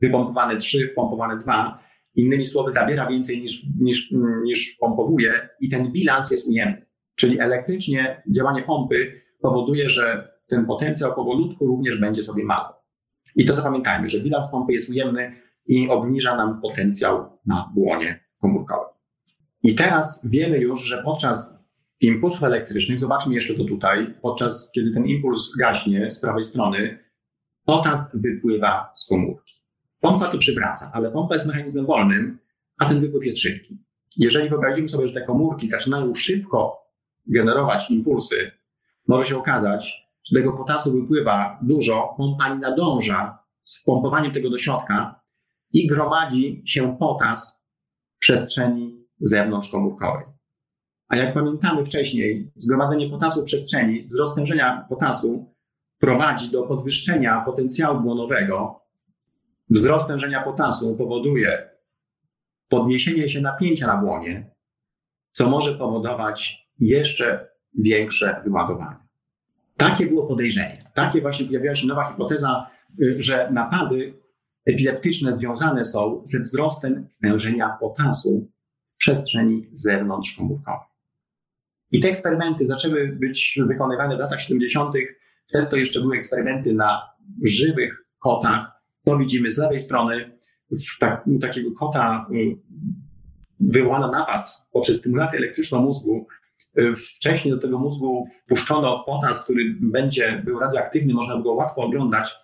S2: wypompowane trzy, wpompowane dwa. Innymi słowy, zabiera więcej niż, niż, niż pompowuje i ten bilans jest ujemny. Czyli elektrycznie działanie pompy powoduje, że ten potencjał powolutku również będzie sobie mały. I to zapamiętajmy, że bilans pompy jest ujemny, i obniża nam potencjał na błonie komórkowym. I teraz wiemy już, że podczas impulsów elektrycznych, zobaczmy jeszcze to tutaj, podczas kiedy ten impuls gaśnie z prawej strony, potas wypływa z komórki. Pompa to przywraca, ale pompa jest mechanizmem wolnym, a ten wypływ jest szybki. Jeżeli wyobrazimy sobie, że te komórki zaczynają szybko generować impulsy, może się okazać, że tego potasu wypływa dużo, pompa nie nadąża z pompowaniem tego do środka, i gromadzi się potas w przestrzeni zewnątrzkomórkowej. A jak pamiętamy wcześniej, zgromadzenie potasu w przestrzeni, wzrost stężenia potasu prowadzi do podwyższenia potencjału błonowego. Wzrost stężenia potasu powoduje podniesienie się napięcia na błonie, co może powodować jeszcze większe wyładowanie. Takie było podejrzenie. Takie właśnie pojawiła się nowa hipoteza, y, że napady epileptyczne związane są ze wzrostem stężenia potasu w przestrzeni zewnątrzkomórkowej. I te eksperymenty zaczęły być wykonywane w latach 70. Wtedy to jeszcze były eksperymenty na żywych kotach. To widzimy z lewej strony tak, takiego kota y, wywołano napad poprzez stymulację elektryczną mózgu. Y, wcześniej do tego mózgu wpuszczono potas, który będzie był radioaktywny, można go łatwo oglądać,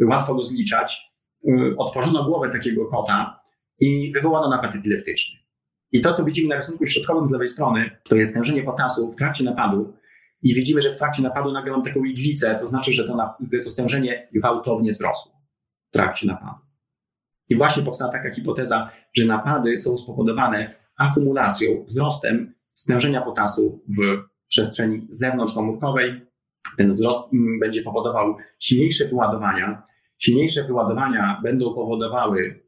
S2: łatwo go zliczać. Y, otworzono głowę takiego kota i wywołano napad epileptyczny. I to, co widzimy na rysunku środkowym z lewej strony, to jest stężenie potasu w trakcie napadu. I widzimy, że w trakcie napadu nagle mam taką iglicę, to znaczy, że to, to stężenie gwałtownie wzrosło w trakcie napadu. I właśnie powstała taka hipoteza, że napady są spowodowane akumulacją, wzrostem stężenia potasu w przestrzeni zewnątrzkomórkowej. Ten wzrost mm, będzie powodował silniejsze wyładowania. Silniejsze wyładowania będą powodowały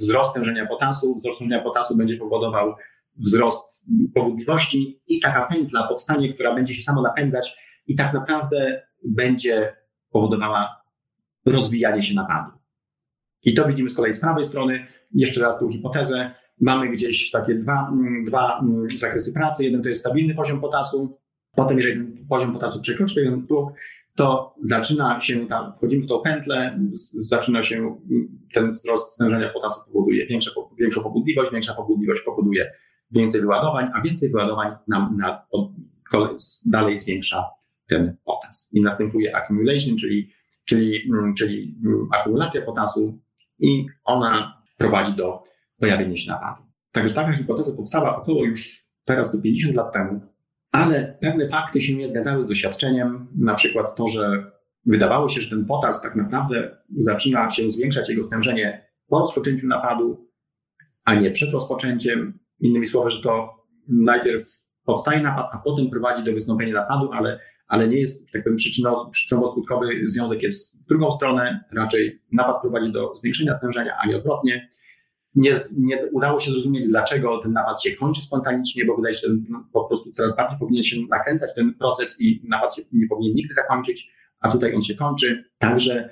S2: wzrost stężenia potasu. Wzrost stężenia potasu będzie powodował wzrost pobudliwości i taka pętla powstanie, która będzie się samo napędzać i tak naprawdę będzie powodowała rozwijanie się napadu. I to widzimy z kolei z prawej strony. Jeszcze raz tą hipotezę. Mamy gdzieś takie dwa, mm, dwa mm, zakresy pracy. Jeden to jest stabilny poziom potasu. Potem, jeżeli poziom potasu przekroczy ten próg, to zaczyna się tam, wchodzimy w tą pętlę, zaczyna się mm, ten wzrost stężenia potasu powoduje większe, większą pobudliwość, większa pobudliwość powoduje więcej wyładowań, a więcej wyładowań nam na, dalej zwiększa ten potas. I następuje accumulation, czyli, czyli, czyli akumulacja potasu i ona prowadzi do pojawienia się napadu. Także taka hipoteza powstała około już teraz do 50 lat temu, ale pewne fakty się nie zgadzały z doświadczeniem, na przykład to, że wydawało się, że ten potas tak naprawdę zaczyna się zwiększać jego stężenie po rozpoczęciu napadu, a nie przed rozpoczęciem. Innymi słowy, że to najpierw powstaje napad, a potem prowadzi do wystąpienia napadu, ale ale nie jest, tak powiem, przyczynowo-skutkowy związek jest w drugą stronę, raczej napad prowadzi do zwiększenia stężenia, a nie odwrotnie. Nie, nie udało się zrozumieć, dlaczego ten napad się kończy spontanicznie, bo wydaje się, że no, po prostu coraz bardziej powinien się nakręcać ten proces i napad się nie powinien nigdy zakończyć, a tutaj on się kończy. Także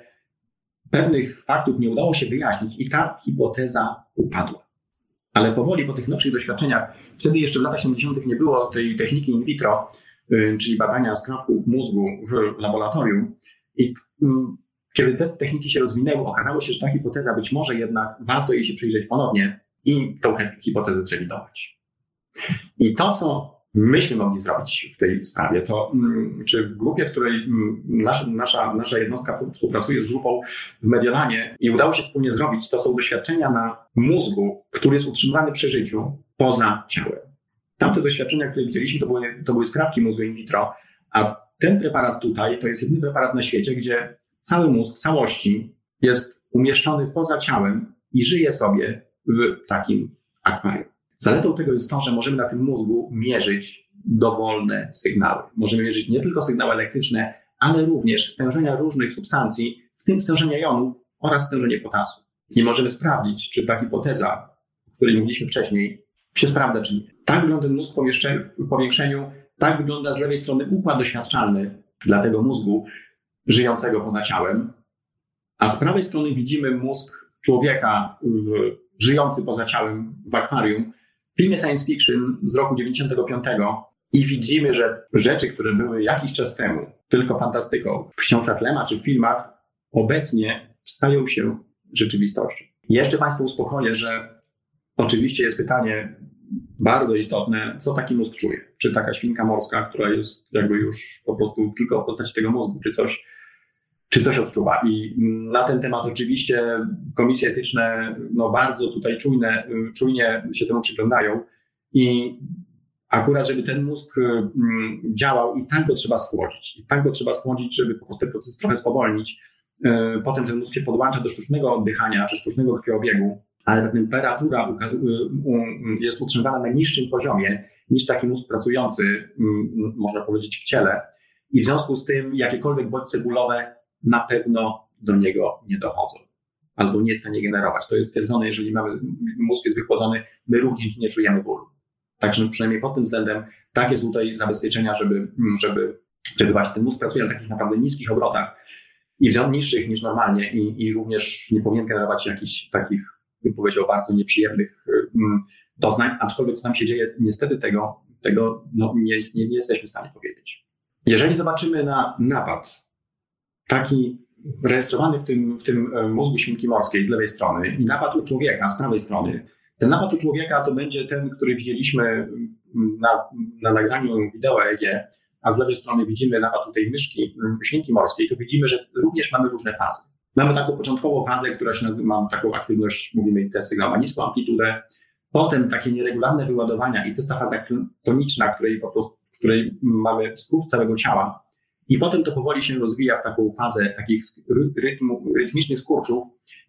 S2: pewnych faktów nie udało się wyjaśnić i ta hipoteza upadła. Ale powoli po tych nowszych doświadczeniach, wtedy jeszcze w latach 70. nie było tej techniki in vitro, Y, czyli badania skrawków mózgu w laboratorium. I mm, kiedy te techniki się rozwinęły, okazało się, że ta hipoteza być może jednak warto jej się przyjrzeć ponownie i tą hipotezę zrewidować. I to, co myśmy mogli zrobić w tej sprawie, to mm, czy w grupie, w której mm, nasza, nasza, nasza jednostka współpracuje z grupą w Mediolanie i udało się wspólnie zrobić, to są doświadczenia na mózgu, który jest utrzymywany przy życiu poza ciałem. Tamte doświadczenia, które widzieliśmy, to były, to były skrawki mózgu in vitro, a ten preparat tutaj to jest jedyny preparat na świecie, gdzie cały mózg w całości jest umieszczony poza ciałem i żyje sobie w takim akwarium. Zaletą tego jest to, że możemy na tym mózgu mierzyć dowolne sygnały. Możemy mierzyć nie tylko sygnały elektryczne, ale również stężenia różnych substancji, w tym stężenia jonów oraz stężenie potasu. I możemy sprawdzić, czy ta hipoteza, o której mówiliśmy wcześniej, się sprawdza, czy nie. Tak wygląda ten mózg w powiększeniu, tak wygląda z lewej strony układ doświadczalny dla tego mózgu żyjącego poza ciałem, a z prawej strony widzimy mózg człowieka w, żyjący poza ciałem w akwarium. W filmie science fiction z roku 95 i widzimy, że rzeczy, które były jakiś czas temu tylko fantastyką w książkach Lema czy w filmach, obecnie stają się rzeczywistością. Jeszcze Państwu uspokoję, że oczywiście jest pytanie, bardzo istotne, co taki mózg czuje. Czy taka świnka morska, która jest jakby już po prostu tylko w postaci tego mózgu, czy coś, czy coś odczuwa. I na ten temat oczywiście komisje etyczne no bardzo tutaj czujne, czujnie się temu przyglądają i akurat, żeby ten mózg mm, działał i tak go trzeba schłodzić. I tak go trzeba schłodzić, żeby po prostu ten proces trochę spowolnić. E, potem ten mózg się podłącza do sztucznego oddychania czy sztucznego krwiobiegu ale ta temperatura jest utrzymywana na niższym poziomie niż taki mózg pracujący, można powiedzieć, w ciele. I w związku z tym jakiekolwiek bodźce bólowe na pewno do niego nie dochodzą albo nie nie generować. To jest stwierdzone, jeżeli mamy, mózg jest wychłodzony, my również nie czujemy bólu. Także przynajmniej pod tym względem takie są tutaj zabezpieczenia, żeby, żeby, żeby właśnie ten mózg pracuje na takich naprawdę niskich obrotach i w niższych niż normalnie i, i również nie powinien generować jakichś takich, bym powiedział, bardzo nieprzyjemnych mm, doznań, aczkolwiek co nam się dzieje, niestety tego, tego no, nie, nie, nie jesteśmy w stanie powiedzieć. Jeżeli zobaczymy na napad, taki rejestrowany w tym, w tym e, mózgu świnki morskiej z lewej strony i napad u człowieka z prawej strony, ten napad u człowieka to będzie ten, który widzieliśmy mm, na, na nagraniu wideo EEG, a z lewej strony widzimy napad u tej myszki, mm, świnki morskiej, to widzimy, że również mamy różne fazy. Mamy taką początkową fazę, która się nazywa, mam taką aktywność, mówimy ten sygnał ma niską amplitudę, potem takie nieregularne wyładowania i to jest ta faza toniczna, której po prostu, której mamy skurcz całego ciała, i potem to powoli się rozwija w taką fazę takich rytmicznych skurczów,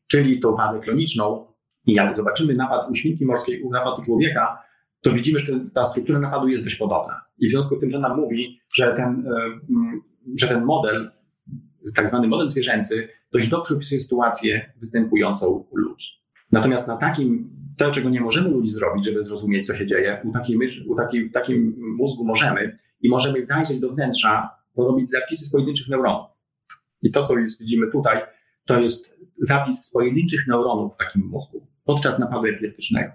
S2: czyli tą fazę kloniczną. I jak zobaczymy napad u świnki morskiej, u napadu człowieka, to widzimy, że ta struktura napadu jest dość podobna. I w związku z tym, że nam mówi, że ten, e, że ten model, tak zwany model zwierzęcy, dość dobrze opisuje sytuację występującą u ludzi. Natomiast na takim, to, czego nie możemy ludzi zrobić, żeby zrozumieć, co się dzieje, u takiej u takiej, w takim mózgu możemy i możemy zajrzeć do wnętrza porobić zapisy z pojedynczych neuronów. I to, co już widzimy tutaj, to jest zapis z pojedynczych neuronów w takim mózgu podczas napadu epileptycznego.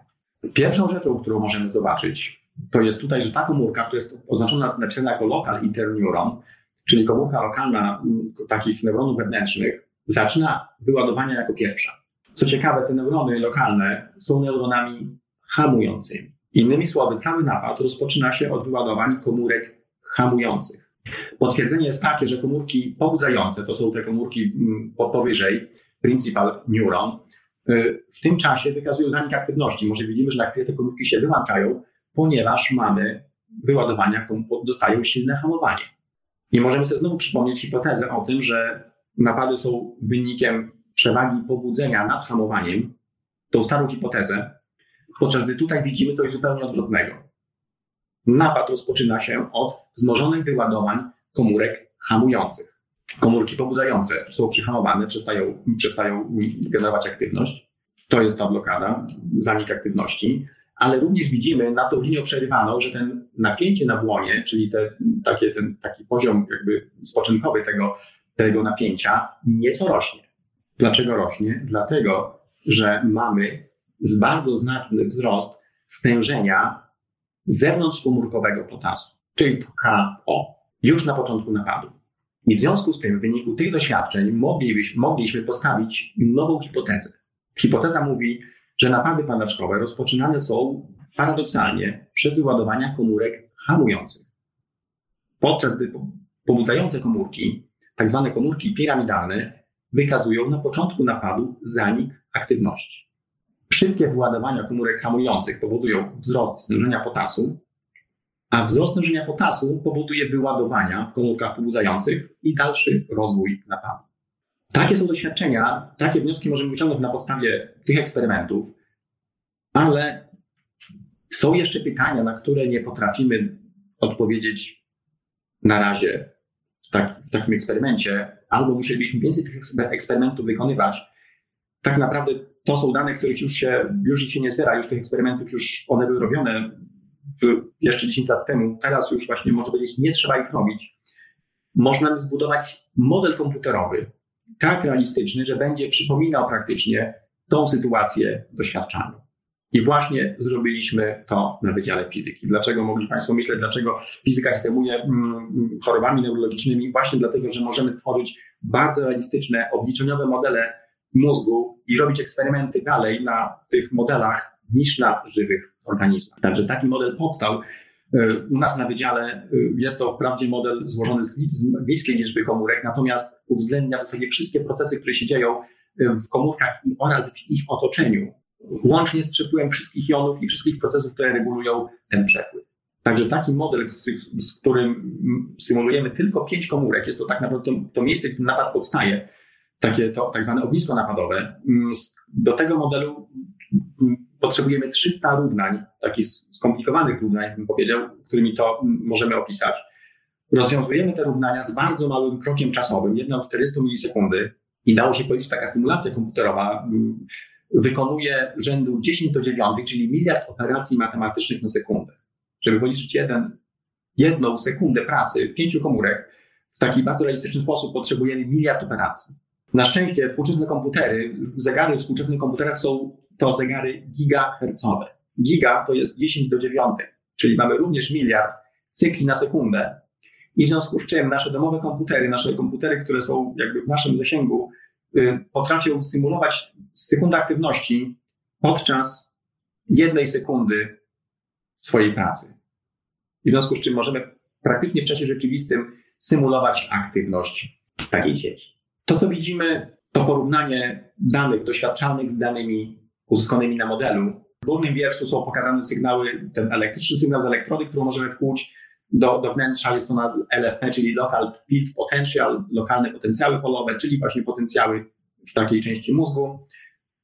S2: Pierwszą rzeczą, którą możemy zobaczyć, to jest tutaj, że ta komórka, która jest oznaczona, napisana jako local interneuron, czyli komórka lokalna takich neuronów wewnętrznych, zaczyna wyładowania jako pierwsza. Co ciekawe, te neurony lokalne są neuronami hamującymi. Innymi słowy, cały napad rozpoczyna się od wyładowań komórek hamujących. Potwierdzenie jest takie, że komórki pobudzające, to są te komórki mm, powyżej, principal neuron, y, w tym czasie wykazują zanik aktywności. Może widzimy, że na chwilę te komórki się wyłączają, ponieważ mamy wyładowania, dostają silne hamowanie. I możemy sobie znowu przypomnieć hipotezę o tym, że napady są wynikiem przewagi pobudzenia nad hamowaniem, tą starą hipotezę, podczas gdy tutaj widzimy coś zupełnie odwrotnego. Napad rozpoczyna się od wzmożonych wyładowań komórek hamujących. Komórki pobudzające są przyhamowane, przestają, przestają generować aktywność. To jest ta blokada, zanik aktywności, ale również widzimy na tą linię przerywaną, że ten napięcie na błonie, czyli te, takie, ten, taki poziom jakby spoczynkowy tego, tego napięcia nieco rośnie. Dlaczego rośnie? Dlatego, że mamy bardzo znaczny wzrost stężenia zewnątrzkomórkowego potasu, czyli KO, już na początku napadu. I w związku z tym, w wyniku tych doświadczeń, moglibyśmy, mogliśmy postawić nową hipotezę. Hipoteza mówi, że napady padaczkowe rozpoczynane są paradoksalnie przez wyładowania komórek hamujących. Podczas gdy pobudzające komórki, tak zwane komórki piramidalne, wykazują na początku napadu zanik aktywności. Szybkie wyładowania komórek hamujących powodują wzrost stężenia potasu, a wzrost stężenia potasu powoduje wyładowania w komórkach pobudzających i dalszy rozwój napadu. Takie są doświadczenia, takie wnioski możemy wyciągnąć na podstawie tych eksperymentów, ale są jeszcze pytania, na które nie potrafimy odpowiedzieć na razie w, tak, w takim eksperymencie, albo musielibyśmy więcej tych eksperymentów wykonywać. Tak naprawdę to są dane, których już się, już ich się nie zbiera, już tych eksperymentów już one były robione w, jeszcze 10 lat temu. Teraz już właśnie można powiedzieć, nie trzeba ich robić. Można zbudować model komputerowy tak realistyczny, że będzie przypominał praktycznie tą sytuację doświadczalną. I właśnie zrobiliśmy to na Wydziale Fizyki. Dlaczego mogli Państwo myśleć, dlaczego fizyka się zajmuje mm, chorobami neurologicznymi? Właśnie dlatego, że możemy stworzyć bardzo realistyczne, obliczeniowe modele mózgu i robić eksperymenty dalej na tych modelach niż na żywych organizmach. Także taki model powstał. E, u nas na wydziale e, jest to wprawdzie model złożony z, bliskiej liczby komórek, natomiast uwzględnia w zasadzie wszystkie procesy, które się dzieją e, w komórkach oraz w ich otoczeniu, łącznie z przepływem wszystkich jonów i wszystkich procesów, które regulują ten przepływ. Także taki model, z którym symulujemy tylko pięć komórek, jest to tak naprawdę to, to miejsce, gdzie napad powstaje, takie to tak zwane ognisko napadowe. Mm, do tego modelu potrzebujemy 300 równań, takich skomplikowanych równań, bym powiedział, którymi to możemy opisać. Rozwiązujemy te równania z bardzo małym krokiem czasowym, 1 400 milisekundy i dało się powiedzieć, taka symulacja komputerowa mm, wykonuje rzędu 10 do 9, czyli miliard operacji matematycznych na sekundę. Żeby policzyć jeden, jedną sekundę pracy pięciu komórek, w taki bardzo realistyczny sposób potrzebujemy miliard operacji. Na szczęście współczesne komputery, zegary w współczesnych komputerach są to zegary gigahercowe. Giga to jest 10 do 9, czyli mamy również miliard cykli na sekundę. I w związku z czym nasze domowe komputery, nasze komputery, które są jakby w naszym zasięgu, y, potrafią symulować sekundę aktywności podczas jednej sekundy swojej pracy. I w związku z czym możemy praktycznie w czasie rzeczywistym symulować aktywność takiej sieci. To, co widzimy, to porównanie danych doświadczalnych z danymi uzyskanymi na modelu. W górnym wierszu są pokazane sygnały, ten elektryczny sygnał z elektrody, którą możemy wkłuć do, do wnętrza. Jest to na LFP, czyli Local Field Potential, lokalne potencjały polowe, czyli właśnie potencjały w takiej części mózgu.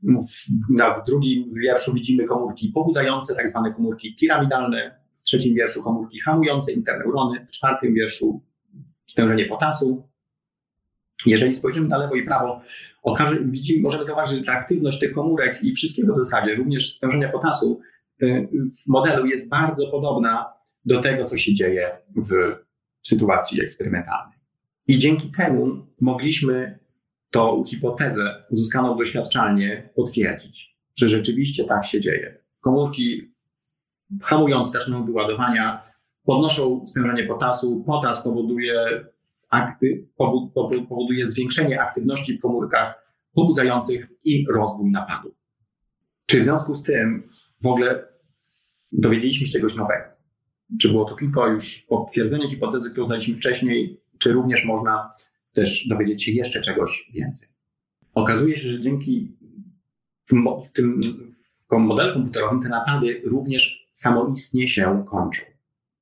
S2: W, na, w drugim wierszu widzimy komórki pobudzające, tak zwane komórki piramidalne. W trzecim wierszu komórki hamujące interneurony. W czwartym wierszu stężenie potasu. Jeżeli spojrzymy na lewo i prawo, okaże, widzimy, możemy zauważyć, że ta aktywność tych komórek i wszystkiego w zasadzie, również stężenia potasu y, w modelu jest bardzo podobna do tego, co się dzieje w sytuacji eksperymentalnej. I dzięki temu mogliśmy tą hipotezę uzyskaną doświadczalnie potwierdzić, że rzeczywiście tak się dzieje. Komórki hamując zaczynają wyładowania, podnoszą stężenie potasu, potas powoduje akty, powoduje zwiększenie aktywności w komórkach pobudzających i rozwój napadu. Czy w związku z tym w ogóle dowiedzieliśmy się czegoś nowego? Czy było to tylko już potwierdzenie hipotezy, którą znaliśmy wcześniej, czy również można też dowiedzieć się jeszcze czegoś więcej? Okazuje się, że dzięki tym w modelu komputerowym te napady również samoistnie się kończą.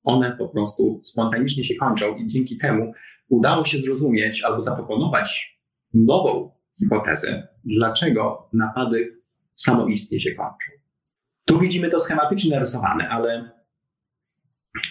S2: One po prostu spontanicznie się kończą i dzięki temu udało się zrozumieć albo zaproponować nową hipotezę, dlaczego napady samoistnie się kończą. Tu widzimy to schematycznie narysowane, ale,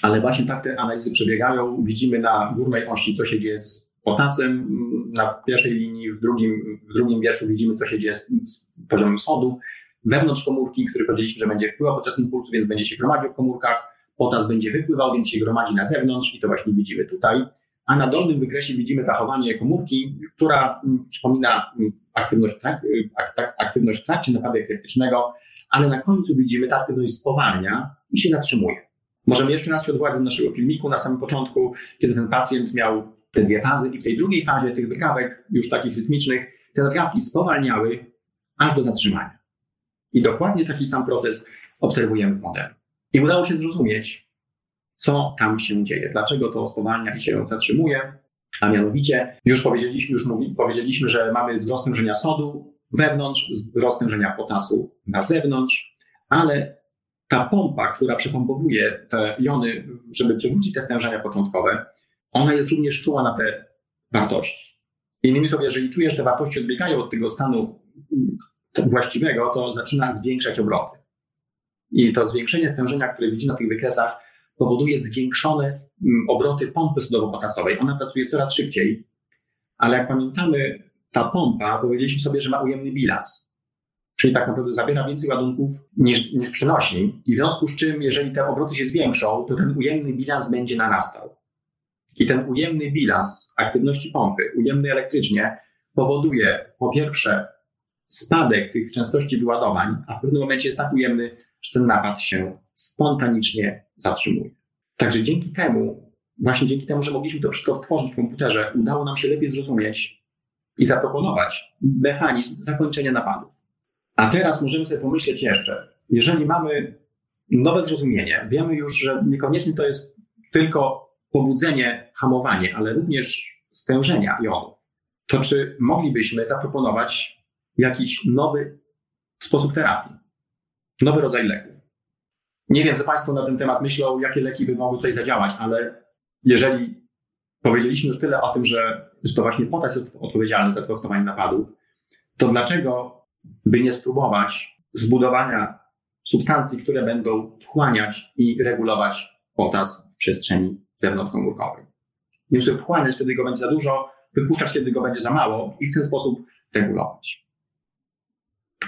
S2: ale właśnie tak te analizy przebiegają. Widzimy na górnej osi, co się dzieje z potasem, na pierwszej linii, w drugim, w drugim wierszu widzimy, co się dzieje z, z poziomem sodu. Wewnątrz komórki, który powiedzieliśmy, że będzie wpływał podczas impulsu, więc będzie się gromadził w komórkach. Potas będzie wypływał, więc się gromadzi na zewnątrz i to właśnie widzimy tutaj a na dolnym wykresie widzimy zachowanie komórki, która mm, przypomina mm, aktywność, tak, y, tak, aktywność w trakcie napadu epileptycznego, ale na końcu widzimy, ta aktywność spowalnia i się zatrzymuje. Możemy jeszcze raz się odwołać do naszego filmiku na samym początku, kiedy ten pacjent miał te dwie fazy i w tej drugiej fazie tych drgawek, już takich rytmicznych, te drgawki spowalniały aż do zatrzymania. I dokładnie taki sam proces obserwujemy w modelu. I udało się zrozumieć, co tam się dzieje, dlaczego to spowalnia i się zatrzymuje. A mianowicie, już powiedzieliśmy, już mówi, powiedzieliśmy, że mamy wzrost stężenia sodu wewnątrz, wzrost stężenia potasu na zewnątrz, ale ta pompa, która przepompowuje te jony, żeby przywrócić te stężenia początkowe, ona jest również czuła na te wartości. Innymi słowy, jeżeli czujesz, że te wartości odbiegają od tego stanu właściwego, to zaczyna zwiększać obroty. I to zwiększenie stężenia, które widzi na tych wykresach, powoduje zwiększone mm, obroty pompy sodowo-potasowej. Ona pracuje coraz szybciej, ale jak pamiętamy, ta pompa, powiedzieliśmy sobie, że ma ujemny bilans. Czyli tak naprawdę zabiera więcej ładunków niż, niż przynosi. I w związku z czym, jeżeli te obroty się zwiększą, to ten ujemny bilans będzie narastał. I ten ujemny bilans aktywności pompy, ujemny elektrycznie, powoduje po pierwsze spadek tych częstości wyładowań, a w pewnym momencie jest tak ujemny, że ten napad się spontanicznie zatrzymuje. Także dzięki temu, właśnie dzięki temu, że mogliśmy to wszystko odtworzyć w komputerze, udało nam się lepiej zrozumieć i zaproponować mechanizm zakończenia napadów. A teraz możemy sobie pomyśleć jeszcze, jeżeli mamy nowe zrozumienie, wiemy już, że niekoniecznie to jest tylko pobudzenie, hamowanie, ale również stężenia jonów, to czy moglibyśmy zaproponować jakiś nowy sposób terapii, nowy rodzaj leków? Nie wiem, co Państwo na ten temat myślą, jakie leki by mogły tutaj zadziałać, ale jeżeli powiedzieliśmy już tyle o tym, że, to właśnie potas jest odpowiedzialny za powstawanie napadów, to dlaczego by nie spróbować zbudowania substancji, które będą wchłaniać i regulować potas w przestrzeni zewnątrzkomórkowej. Muszę wchłaniać, kiedy go będzie za dużo, wypuszczać, kiedy go będzie za mało i w ten sposób regulować.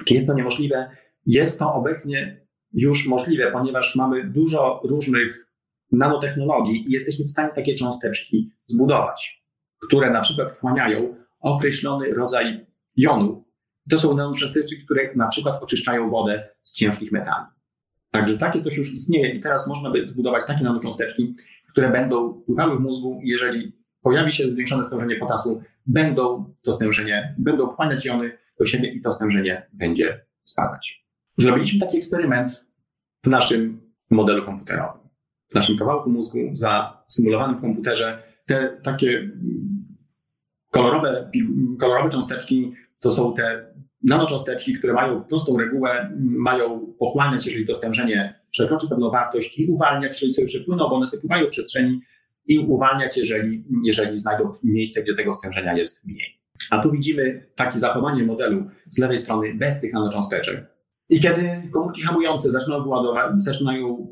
S2: Czy jest to niemożliwe? Jest to obecnie już możliwe, ponieważ mamy dużo różnych nanotechnologii i jesteśmy w stanie takie cząsteczki zbudować, które na przykład wchłaniają określony rodzaj jonów. To są nanocząsteczki, które na przykład oczyszczają wodę z ciężkich metali. Także takie coś już istnieje i teraz można by zbudować takie nanocząsteczki, które będą pływały w mózgu i jeżeli pojawi się zwiększone stężenie potasu, będą to stężenie, będą wchłaniać jony do siebie i to stężenie będzie spadać. Zrobiliśmy taki eksperyment w naszym modelu komputerowym. W naszym kawałku mózgu zasymulowanym w komputerze te takie kolorowe, kolorowe cząsteczki to są te nanocząsteczki, które mają prostą regułę, mają pochłaniać, jeżeli to stężenie przekroczy pewną wartość i uwalniać, jeżeli sobie przepłyną, bo one sobie pływają w przestrzeni i uwalniać, jeżeli, jeżeli znajdą miejsce, gdzie tego stężenia jest mniej. A tu widzimy takie zachowanie modelu z lewej strony bez tych nanocząsteczek. I kiedy komórki hamujące zaczynają, zaczynają,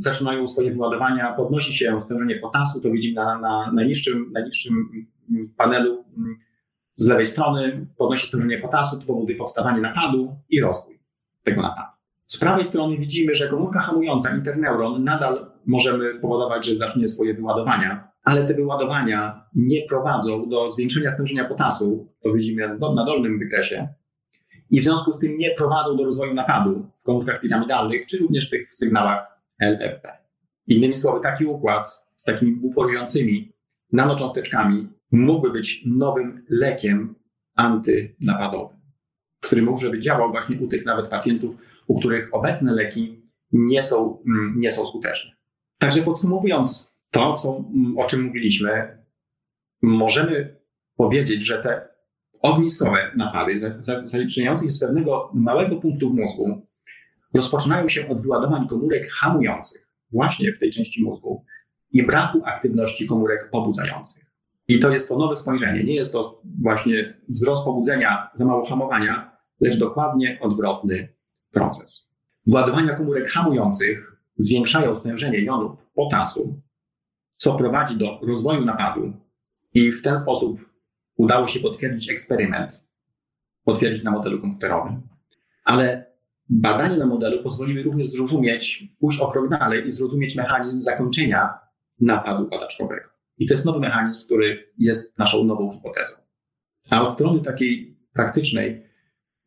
S2: zaczynają swoje wyładowania, podnosi się stężenie potasu, to widzimy na, na najniższym, najniższym panelu z lewej strony, podnosi stężenie potasu, to powoduje powstawanie napadu i rozwój tego napadu. Z prawej strony widzimy, że komórka hamująca, interneuron, nadal możemy spowodować, że zacznie swoje wyładowania, ale te wyładowania nie prowadzą do zwiększenia stężenia potasu, to widzimy na dolnym wykresie, i w związku z tym nie prowadzą do rozwoju napadu w komórkach piramidalnych, czy również w tych sygnałach LFP. Innymi słowy, taki układ z takimi buforującymi nanocząsteczkami mógłby być nowym lekiem antynapadowym, który może by działał właśnie u tych nawet pacjentów, u których obecne leki nie są, mm, nie są skuteczne. Także podsumowując to, co, mm, o czym mówiliśmy, możemy powiedzieć, że te ogniskowe napady, zaczynające się z pewnego małego punktu w mózgu, rozpoczynają się od wyładowań komórek hamujących, właśnie w tej części mózgu, i braku aktywności komórek pobudzających. I to jest to nowe spojrzenie. Nie jest to właśnie wzrost pobudzenia, za mało hamowania, lecz dokładnie odwrotny proces. Władowania komórek hamujących zwiększają stężenie jonów potasu, co prowadzi do rozwoju napadu i w ten sposób udało się potwierdzić eksperyment, potwierdzić na modelu komputerowym. Ale badania na modelu pozwoliły również zrozumieć, pójść o krok dalej i zrozumieć mechanizm zakończenia napadu padaczkowego. I to jest nowy mechanizm, który jest naszą nową hipotezą. A od strony takiej praktycznej,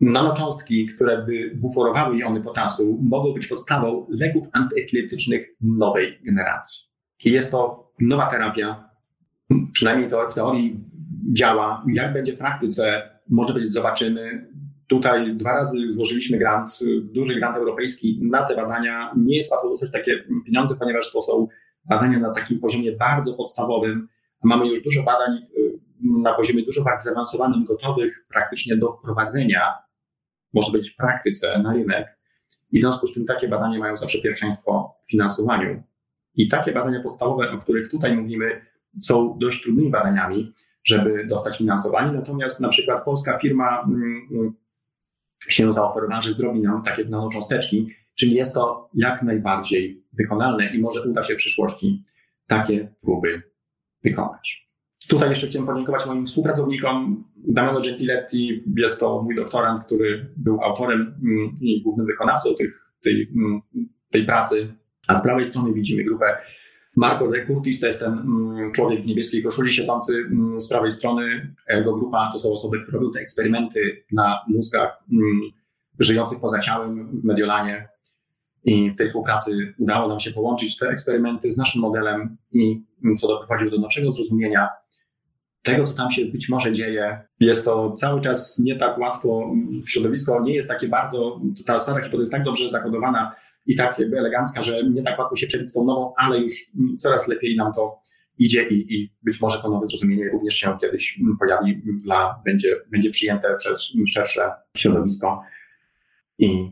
S2: nanocząstki, które by buforowały jony potasu, mogą być podstawą leków antyepileptycznych nowej generacji. I jest to nowa terapia, przynajmniej to w teorii działa. Jak będzie w praktyce, może być zobaczymy. Tutaj dwa razy złożyliśmy grant, duży grant europejski na te badania. Nie jest łatwo dostać takie pieniądze, ponieważ to są badania na takim poziomie bardzo podstawowym. Mamy już dużo badań y, na poziomie dużo bardziej zaawansowanym, gotowych praktycznie do wprowadzenia, może być w praktyce na rynek. I w związku z tym takie badania mają zawsze pierwszeństwo w finansowaniu. I takie badania podstawowe, o których tutaj mówimy, są dość trudnymi badaniami, żeby dostać finansowanie. Natomiast na przykład polska firma mm, mm, się zaoferowała, że zrobi nam takie nanocząsteczki, czyli jest to jak najbardziej wykonalne i może uda się w przyszłości takie próby wykonać. Tutaj jeszcze chciałem podziękować moim współpracownikom. Damiano Gentiletti jest to mój doktorant, który był autorem mm, i głównym wykonawcą tych, tej, tej pracy. A z prawej strony widzimy grupę Marco de Curtis to jest ten mm, człowiek w niebieskiej koszuli siedzący mm, z prawej strony. Jego grupa to są osoby, które robią te eksperymenty na mózgach mm, żyjących poza ciałem w Mediolanie. I w tej współpracy udało nam się połączyć te eksperymenty z naszym modelem i co doprowadziło do nowszego zrozumienia tego, co tam się być może dzieje. Jest to cały czas nie tak łatwo, środowisko nie jest takie bardzo, ta stara hipoteza jest tak dobrze zakodowana, i tak elegancka, że nie tak łatwo się przebić z tą nową, ale już coraz lepiej nam to idzie i, i być może to nowe zrozumienie również się kiedyś pojawi, dla, będzie, będzie przyjęte przez szersze środowisko. I,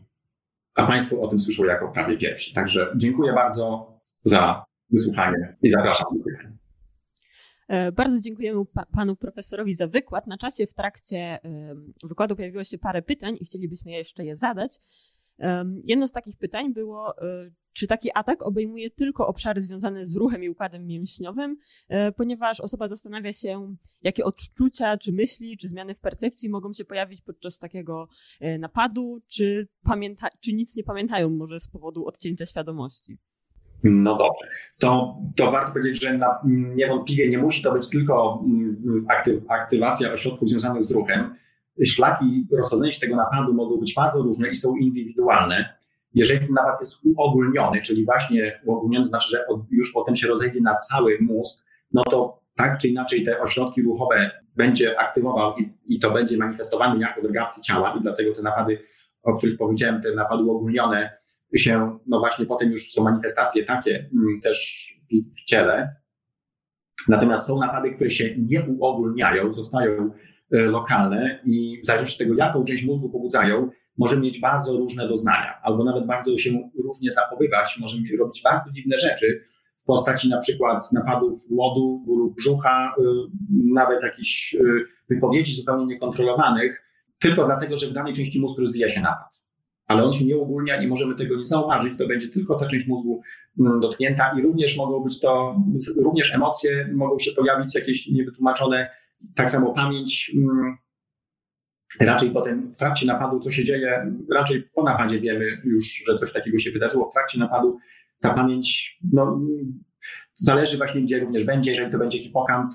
S2: a Państwo o tym słyszą jako prawie pierwsi. Także dziękuję bardzo za wysłuchanie i zapraszam do pytań.
S3: E, bardzo dziękujemy panu profesorowi za wykład. Na czasie w trakcie wykładu pojawiło się parę pytań i chcielibyśmy jeszcze je zadać. Jedno z takich pytań było, e, czy taki atak obejmuje tylko obszary związane z ruchem i układem mięśniowym, e, ponieważ osoba zastanawia się, jakie odczucia, czy myśli, czy zmiany w percepcji mogą się pojawić podczas takiego napadu, czy, pamięta, czy nic nie pamiętają może z powodu odcięcia świadomości.
S2: No dobrze. To, to warto powiedzieć, że na, niewątpliwie nie musi to być tylko mm, aktyw, aktywacja ośrodków związanych z ruchem. Szlaki rozchodzenia się tego napadu mogą być bardzo różne i są indywidualne. Jeżeli ten napad jest uogólniony, czyli właśnie uogólniony znaczy, że już potem się rozejdzie na cały mózg, no to tak czy inaczej te ośrodki ruchowe będzie aktywował i, i to będzie manifestowane jako drgawki ciała i dlatego te napady, o których powiedziałem, te napady uogólnione się, no właśnie potem już są manifestacje takie mm, też w, w ciele. Natomiast są napady, które się nie uogólniają, zostają lokalne i w zależności od tego, jaką część mózgu pobudzają, możemy mieć bardzo różne doznania, albo nawet bardzo się różnie zachowywać, możemy robić bardzo dziwne rzeczy w postaci na przykład napadów głodu, bólów brzucha, e, nawet jakichś e, wypowiedzi zupełnie niekontrolowanych, tylko dlatego, że w danej części mózgu rozwija się napad. Ale on się nie ogólnia i możemy tego nie zauważyć, to będzie tylko ta część mózgu mm, dotknięta i również mogą być to, również emocje, mogą się pojawić jakieś niewytłumaczone, tak samo pamięć, mm, raczej potem w trakcie napadu, co się dzieje, raczej po napadzie wiemy już, że coś takiego się wydarzyło, w trakcie napadu ta pamięć, no, zależy właśnie gdzie również będzie, jeżeli to będzie hipokamp,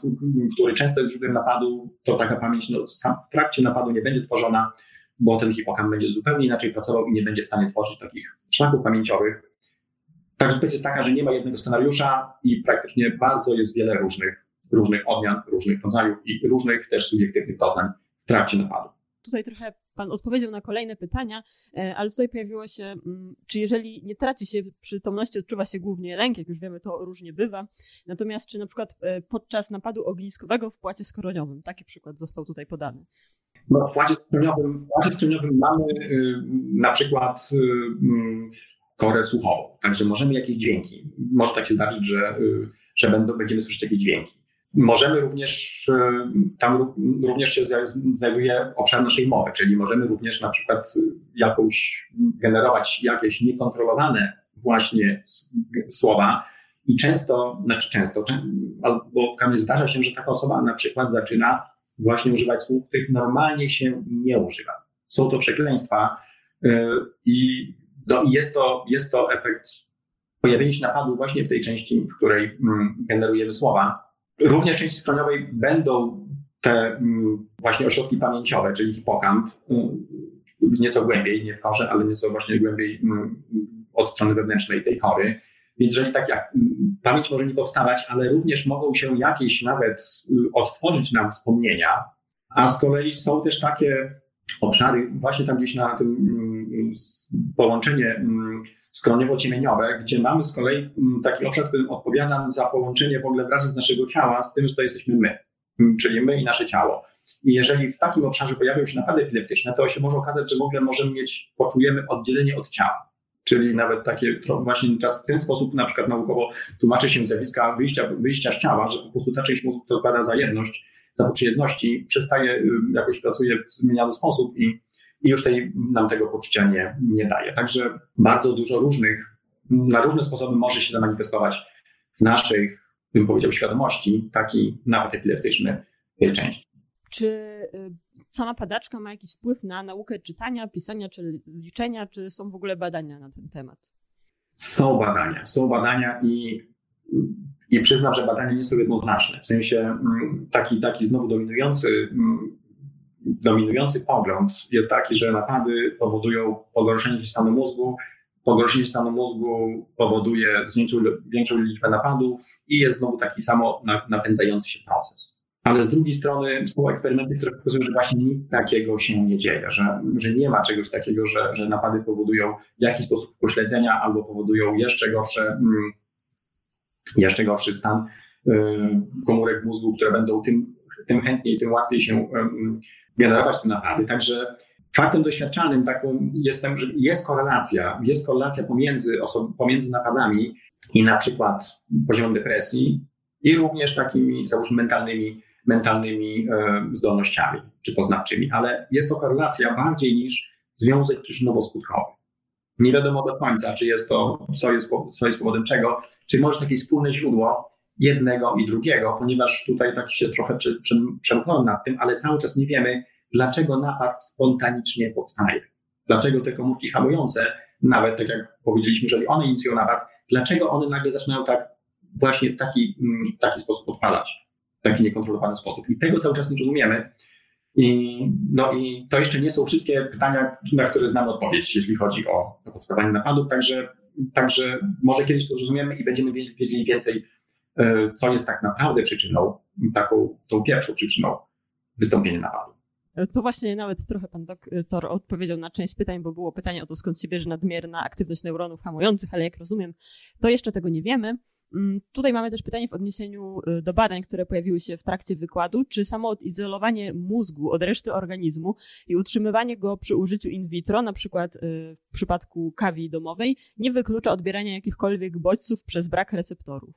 S2: który często jest źródłem napadu, to taka pamięć no, w trakcie napadu nie będzie tworzona, bo ten hipokamp będzie zupełnie inaczej pracował i nie będzie w stanie tworzyć takich szlaków pamięciowych. Także odpowiedź jest taka, że nie ma jednego scenariusza i praktycznie bardzo jest wiele różnych, różnych odmian, różnych rodzajów i różnych też subiektywnych doznań w trakcie napadu.
S3: Tutaj trochę Pan odpowiedział na kolejne pytania, e, ale tutaj pojawiło się, mm, czy jeżeli nie traci się przytomności, odczuwa się głównie lęk, jak już wiemy, to różnie bywa. Natomiast czy na przykład e, podczas napadu ogniskowego w płacie skoroniowym, taki przykład został tutaj podany.
S2: No, w płacie skroniowym, w płacie skroniowym mamy y, na przykład y, korę słuchową, także możemy jakieś dźwięki. Może tak się zdarzyć, że, że będą, będziemy słyszeć jakieś dźwięki. Możemy również, tam również się znajduje obszar naszej mowy, czyli możemy również na przykład jakąś generować jakieś niekontrolowane właśnie słowa i często, znaczy często, albo w każdym zdarza się, że taka osoba na przykład zaczyna właśnie używać słów, których normalnie się nie używa. Są to przekleństwa y, i jest to, jest to efekt pojawienia się napadu właśnie w tej części, w której mm, generujemy słowa. Również w części skroniowej będą te mm, właśnie ośrodki pamięciowe, czyli hipokamp, y, nieco głębiej, nie w korze, ale nieco właśnie głębiej mm, od strony wewnętrznej tej kory. Więc jeżeli tak jak pamięć może nie powstawać, ale również mogą się jakieś nawet y, odtworzyć nam wspomnienia, a z kolei są też takie obszary, właśnie tam gdzieś na tym mm, połączenie mm, skroniowo-ciemieniowe, gdzie mamy z kolei mm, taki obszar, który odpowiada za połączenie w ogóle wraz z naszego ciała z tym, że to jesteśmy my, czyli my i nasze ciało. I jeżeli w takim obszarze pojawią się napady epileptyczne, to się może okazać, że w ogóle możemy mieć, poczujemy oddzielenie od ciała. Czyli nawet takie właśnie w ten sposób na przykład naukowo tłumaczy się zjawiska wyjścia, wyjścia z ciała, że po prostu ta część mózgu, która odpowiada za jedność, za poczucie jedności, przestaje, y, jakoś pracuje w zmieniany sposób i, i już tej, nam tego poczucia nie, nie daje. Także bardzo dużo różnych, na różne sposoby może się zamanifestować w naszej, bym powiedział, świadomości taki napad epileptyczny tej części.
S3: Czy y, sama padaczka ma jakiś wpływ na naukę czytania, pisania czy liczenia, czy są w ogóle badania na ten temat?
S2: Są badania, są badania i, i przyznam, że badania nie są jednoznaczne. W sensie mm, taki, taki znowu dominujący, mm, dominujący pogląd jest taki, że napady powodują pogorszenie stanu mózgu, pogorszenie stanu mózgu powoduje większą, większą liczbę napadów i jest znowu taki samo napędzający się proces. Ale z drugiej strony są eksperymenty, które pokazują, że właśnie nic takiego się nie dzieje, że, że nie ma czegoś takiego, że, że napady powodują w jakiś sposób pośledzenia albo powodują jeszcze gorsze, mm, jeszcze gorszy stan y, komórek mózgu, które będą tym, tym chętniej, tym łatwiej się generować te napady. Także faktem doświadczalnym taką jestem, że jest korelacja, jest korelacja pomiędzy, pomiędzy napadami i na przykład poziomem depresji, i również takimi, załóżmy, mentalnymi, mentalnymi zdolnościami czy poznawczymi, ale jest to korelacja bardziej niż związek przyczynowo-skutkowy. Nie wiadomo do końca, czy jest to, co jest, co jest powodem czego, czy może jakieś wspólne źródło jednego i drugiego, ponieważ tutaj tak się trochę przemknąłem nad tym, ale cały czas nie wiemy, dlaczego napad spontanicznie powstaje. Dlaczego te komórki hamujące, nawet tak jak powiedzieliśmy, jeżeli one inicjują napad, dlaczego one nagle zaczynają tak właśnie w taki, w taki sposób odpalać, w taki niekontrolowany sposób. I tego cały czas nie rozumiemy. I, no i to jeszcze nie są wszystkie pytania, na które znamy odpowiedź, jeśli chodzi o, powstawanie napadów, także, także może kiedyś to zrozumiemy i będziemy wiedzieli więcej, co jest tak naprawdę przyczyną, taką tą pierwszą przyczyną wystąpienia napadu.
S3: To właśnie nawet trochę pan doktor odpowiedział na część pytań, bo było pytanie o to, skąd się bierze nadmierna aktywność neuronów hamujących, ale jak rozumiem, to jeszcze tego nie wiemy. Mm, tutaj mamy też pytanie w odniesieniu do badań, które pojawiły się w trakcie wykładu. Czy samo odizolowanie mózgu od reszty organizmu i utrzymywanie go przy użyciu in vitro, na przykład w przypadku kawi domowej, nie wyklucza odbierania jakichkolwiek bodźców przez brak receptorów?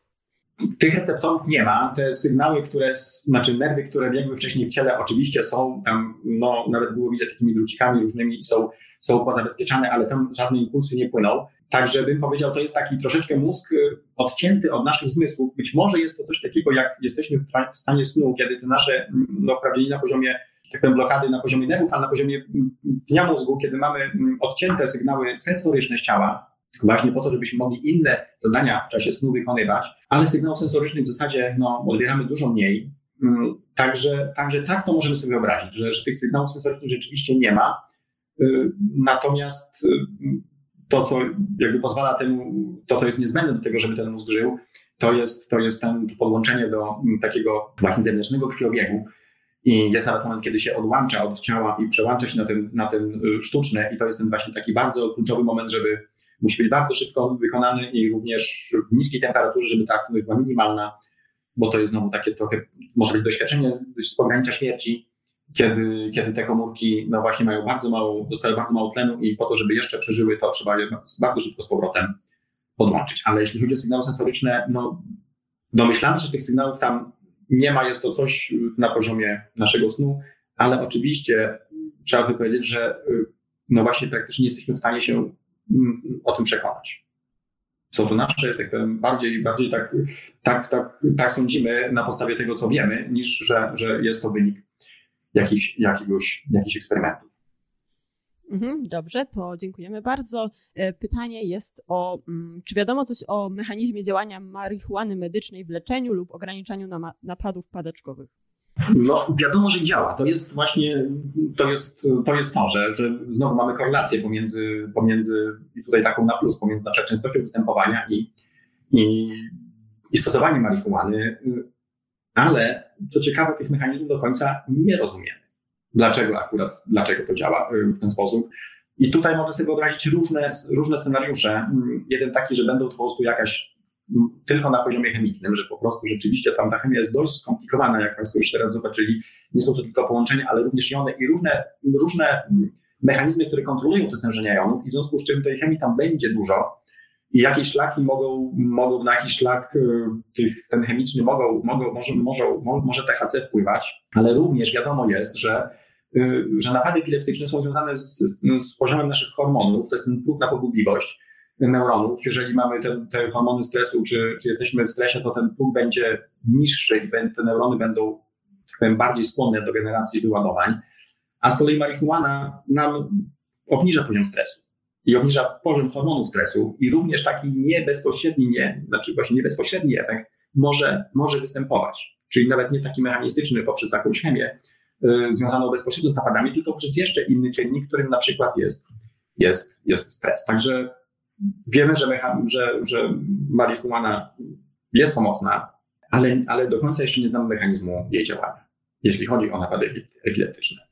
S2: Tych receptorów nie ma. Te sygnały, które, znaczy nerwy, które biegły wcześniej w ciele, oczywiście są tam, no nawet było widać takimi drucikami różnymi i są, są pozabezpieczane, ale tam żadne impulsy nie płyną. Także bym powiedział, to jest taki troszeczkę mózg y, odcięty od naszych zmysłów. Być może jest to coś takiego, jak jesteśmy w stanie snu, kiedy te nasze, mm, no wprawdzie nie na poziomie, tak powiem, blokady na poziomie nerwów, ale na poziomie mm, dnia mózgu, kiedy mamy mm, odcięte sygnały sensoryczne z ciała, właśnie po to, żebyśmy mogli inne zadania w czasie snu wykonywać, ale sygnałów sensorycznych w zasadzie no, odbieramy dużo mniej. Także, także tak to możemy sobie wyobrazić, że, że tych sygnałów sensorycznych rzeczywiście nie ma. Y, natomiast y, to, co jakby pozwala temu, to, co jest niezbędne do tego, żeby ten mózg żył, to jest, to jest ten, podłączenie do takiego właśnie zewnętrznego krwiobiegu. I jest nawet moment, kiedy się odłącza od ciała i przełącza się na ten, na ten y, sztuczny, i to jest ten właśnie taki bardzo kluczowy moment, żeby musi być bardzo szybko wykonany i również w niskiej temperaturze, żeby ta aktywność była minimalna, bo to jest znowu takie trochę, może być doświadczenie z pogranicza śmierci, kiedy, kiedy te komórki no właśnie mają bardzo mało, dostają bardzo mało tlenu i po to, żeby jeszcze przeżyły, to trzeba je bardzo szybko z powrotem podłączyć. Ale jeśli chodzi o sygnały sensoryczne, no domyślamy się, że tych sygnałów tam nie ma, jest to coś na poziomie naszego snu, ale oczywiście trzeba powiedzieć, że no właśnie praktycznie nie jesteśmy w stanie się o tym przekonać. Są to nasze, tak powiem, bardziej, bardziej tak, tak, tak, tak sądzimy na podstawie tego, co wiemy, niż że, że jest to wynik jakich, jakiegoś, jakichś eksperymentów.
S3: Mhm, dobrze, to dziękujemy bardzo. E, pytanie jest o, mm, czy wiadomo coś o mechanizmie działania marihuany medycznej w leczeniu lub ograniczaniu napadów padaczkowych?
S2: No, wiadomo, że działa. To jest właśnie, to jest to, jest to że, że znowu mamy korelację pomiędzy, pomiędzy, i tutaj taką na plus, pomiędzy na przykład częstością występowania i, i, i stosowaniem marihuany. Ale co ciekawe, tych mechanizmów do końca nie rozumiemy. Dlaczego akurat, dlaczego to działa y, w ten sposób. I tutaj można sobie wyobrazić różne, różne scenariusze. Mm, jeden taki, że będą to po prostu jakaś tylko na poziomie chemicznym, że po prostu rzeczywiście tam ta chemia jest dość skomplikowana, jak Państwo już teraz zobaczyli. Nie są to tylko połączenia, ale również jony i różne, różne mm, mechanizmy, które kontrolują te stężenia jonów. I w związku z czym tej chemii tam będzie dużo. I jakie szlaki mogą, mogą na jakiś szlak y, tych, ten chemiczny mogą, mogą może, może, może THC wpływać, ale również wiadomo jest, że, y, że napady epileptyczne są związane z, z poziomem naszych hormonów, to jest ten próg na pogubliwość neuronów. Jeżeli mamy te, te hormony stresu, czy, czy jesteśmy w stresie, to ten próg będzie niższy i te neurony będą tak powiem, bardziej skłonne do generacji wyładowań, a z kolei marihuana nam obniża poziom stresu i obniża poziom hormonów stresu i również taki niebezpośredni, nie, znaczy właśnie niebezpośredni efekt może, może występować. Czyli nawet nie taki mechanistyczny poprzez jakąś chemię yy, związaną bezpośrednio z napadami, tylko przez jeszcze inny czynnik, którym na przykład jest, jest, jest stres. Także wiemy, że, że, że marihuana jest pomocna, ale, ale do końca jeszcze nie znamy mechanizmu jej działania, jeśli chodzi o napady epileptyczne.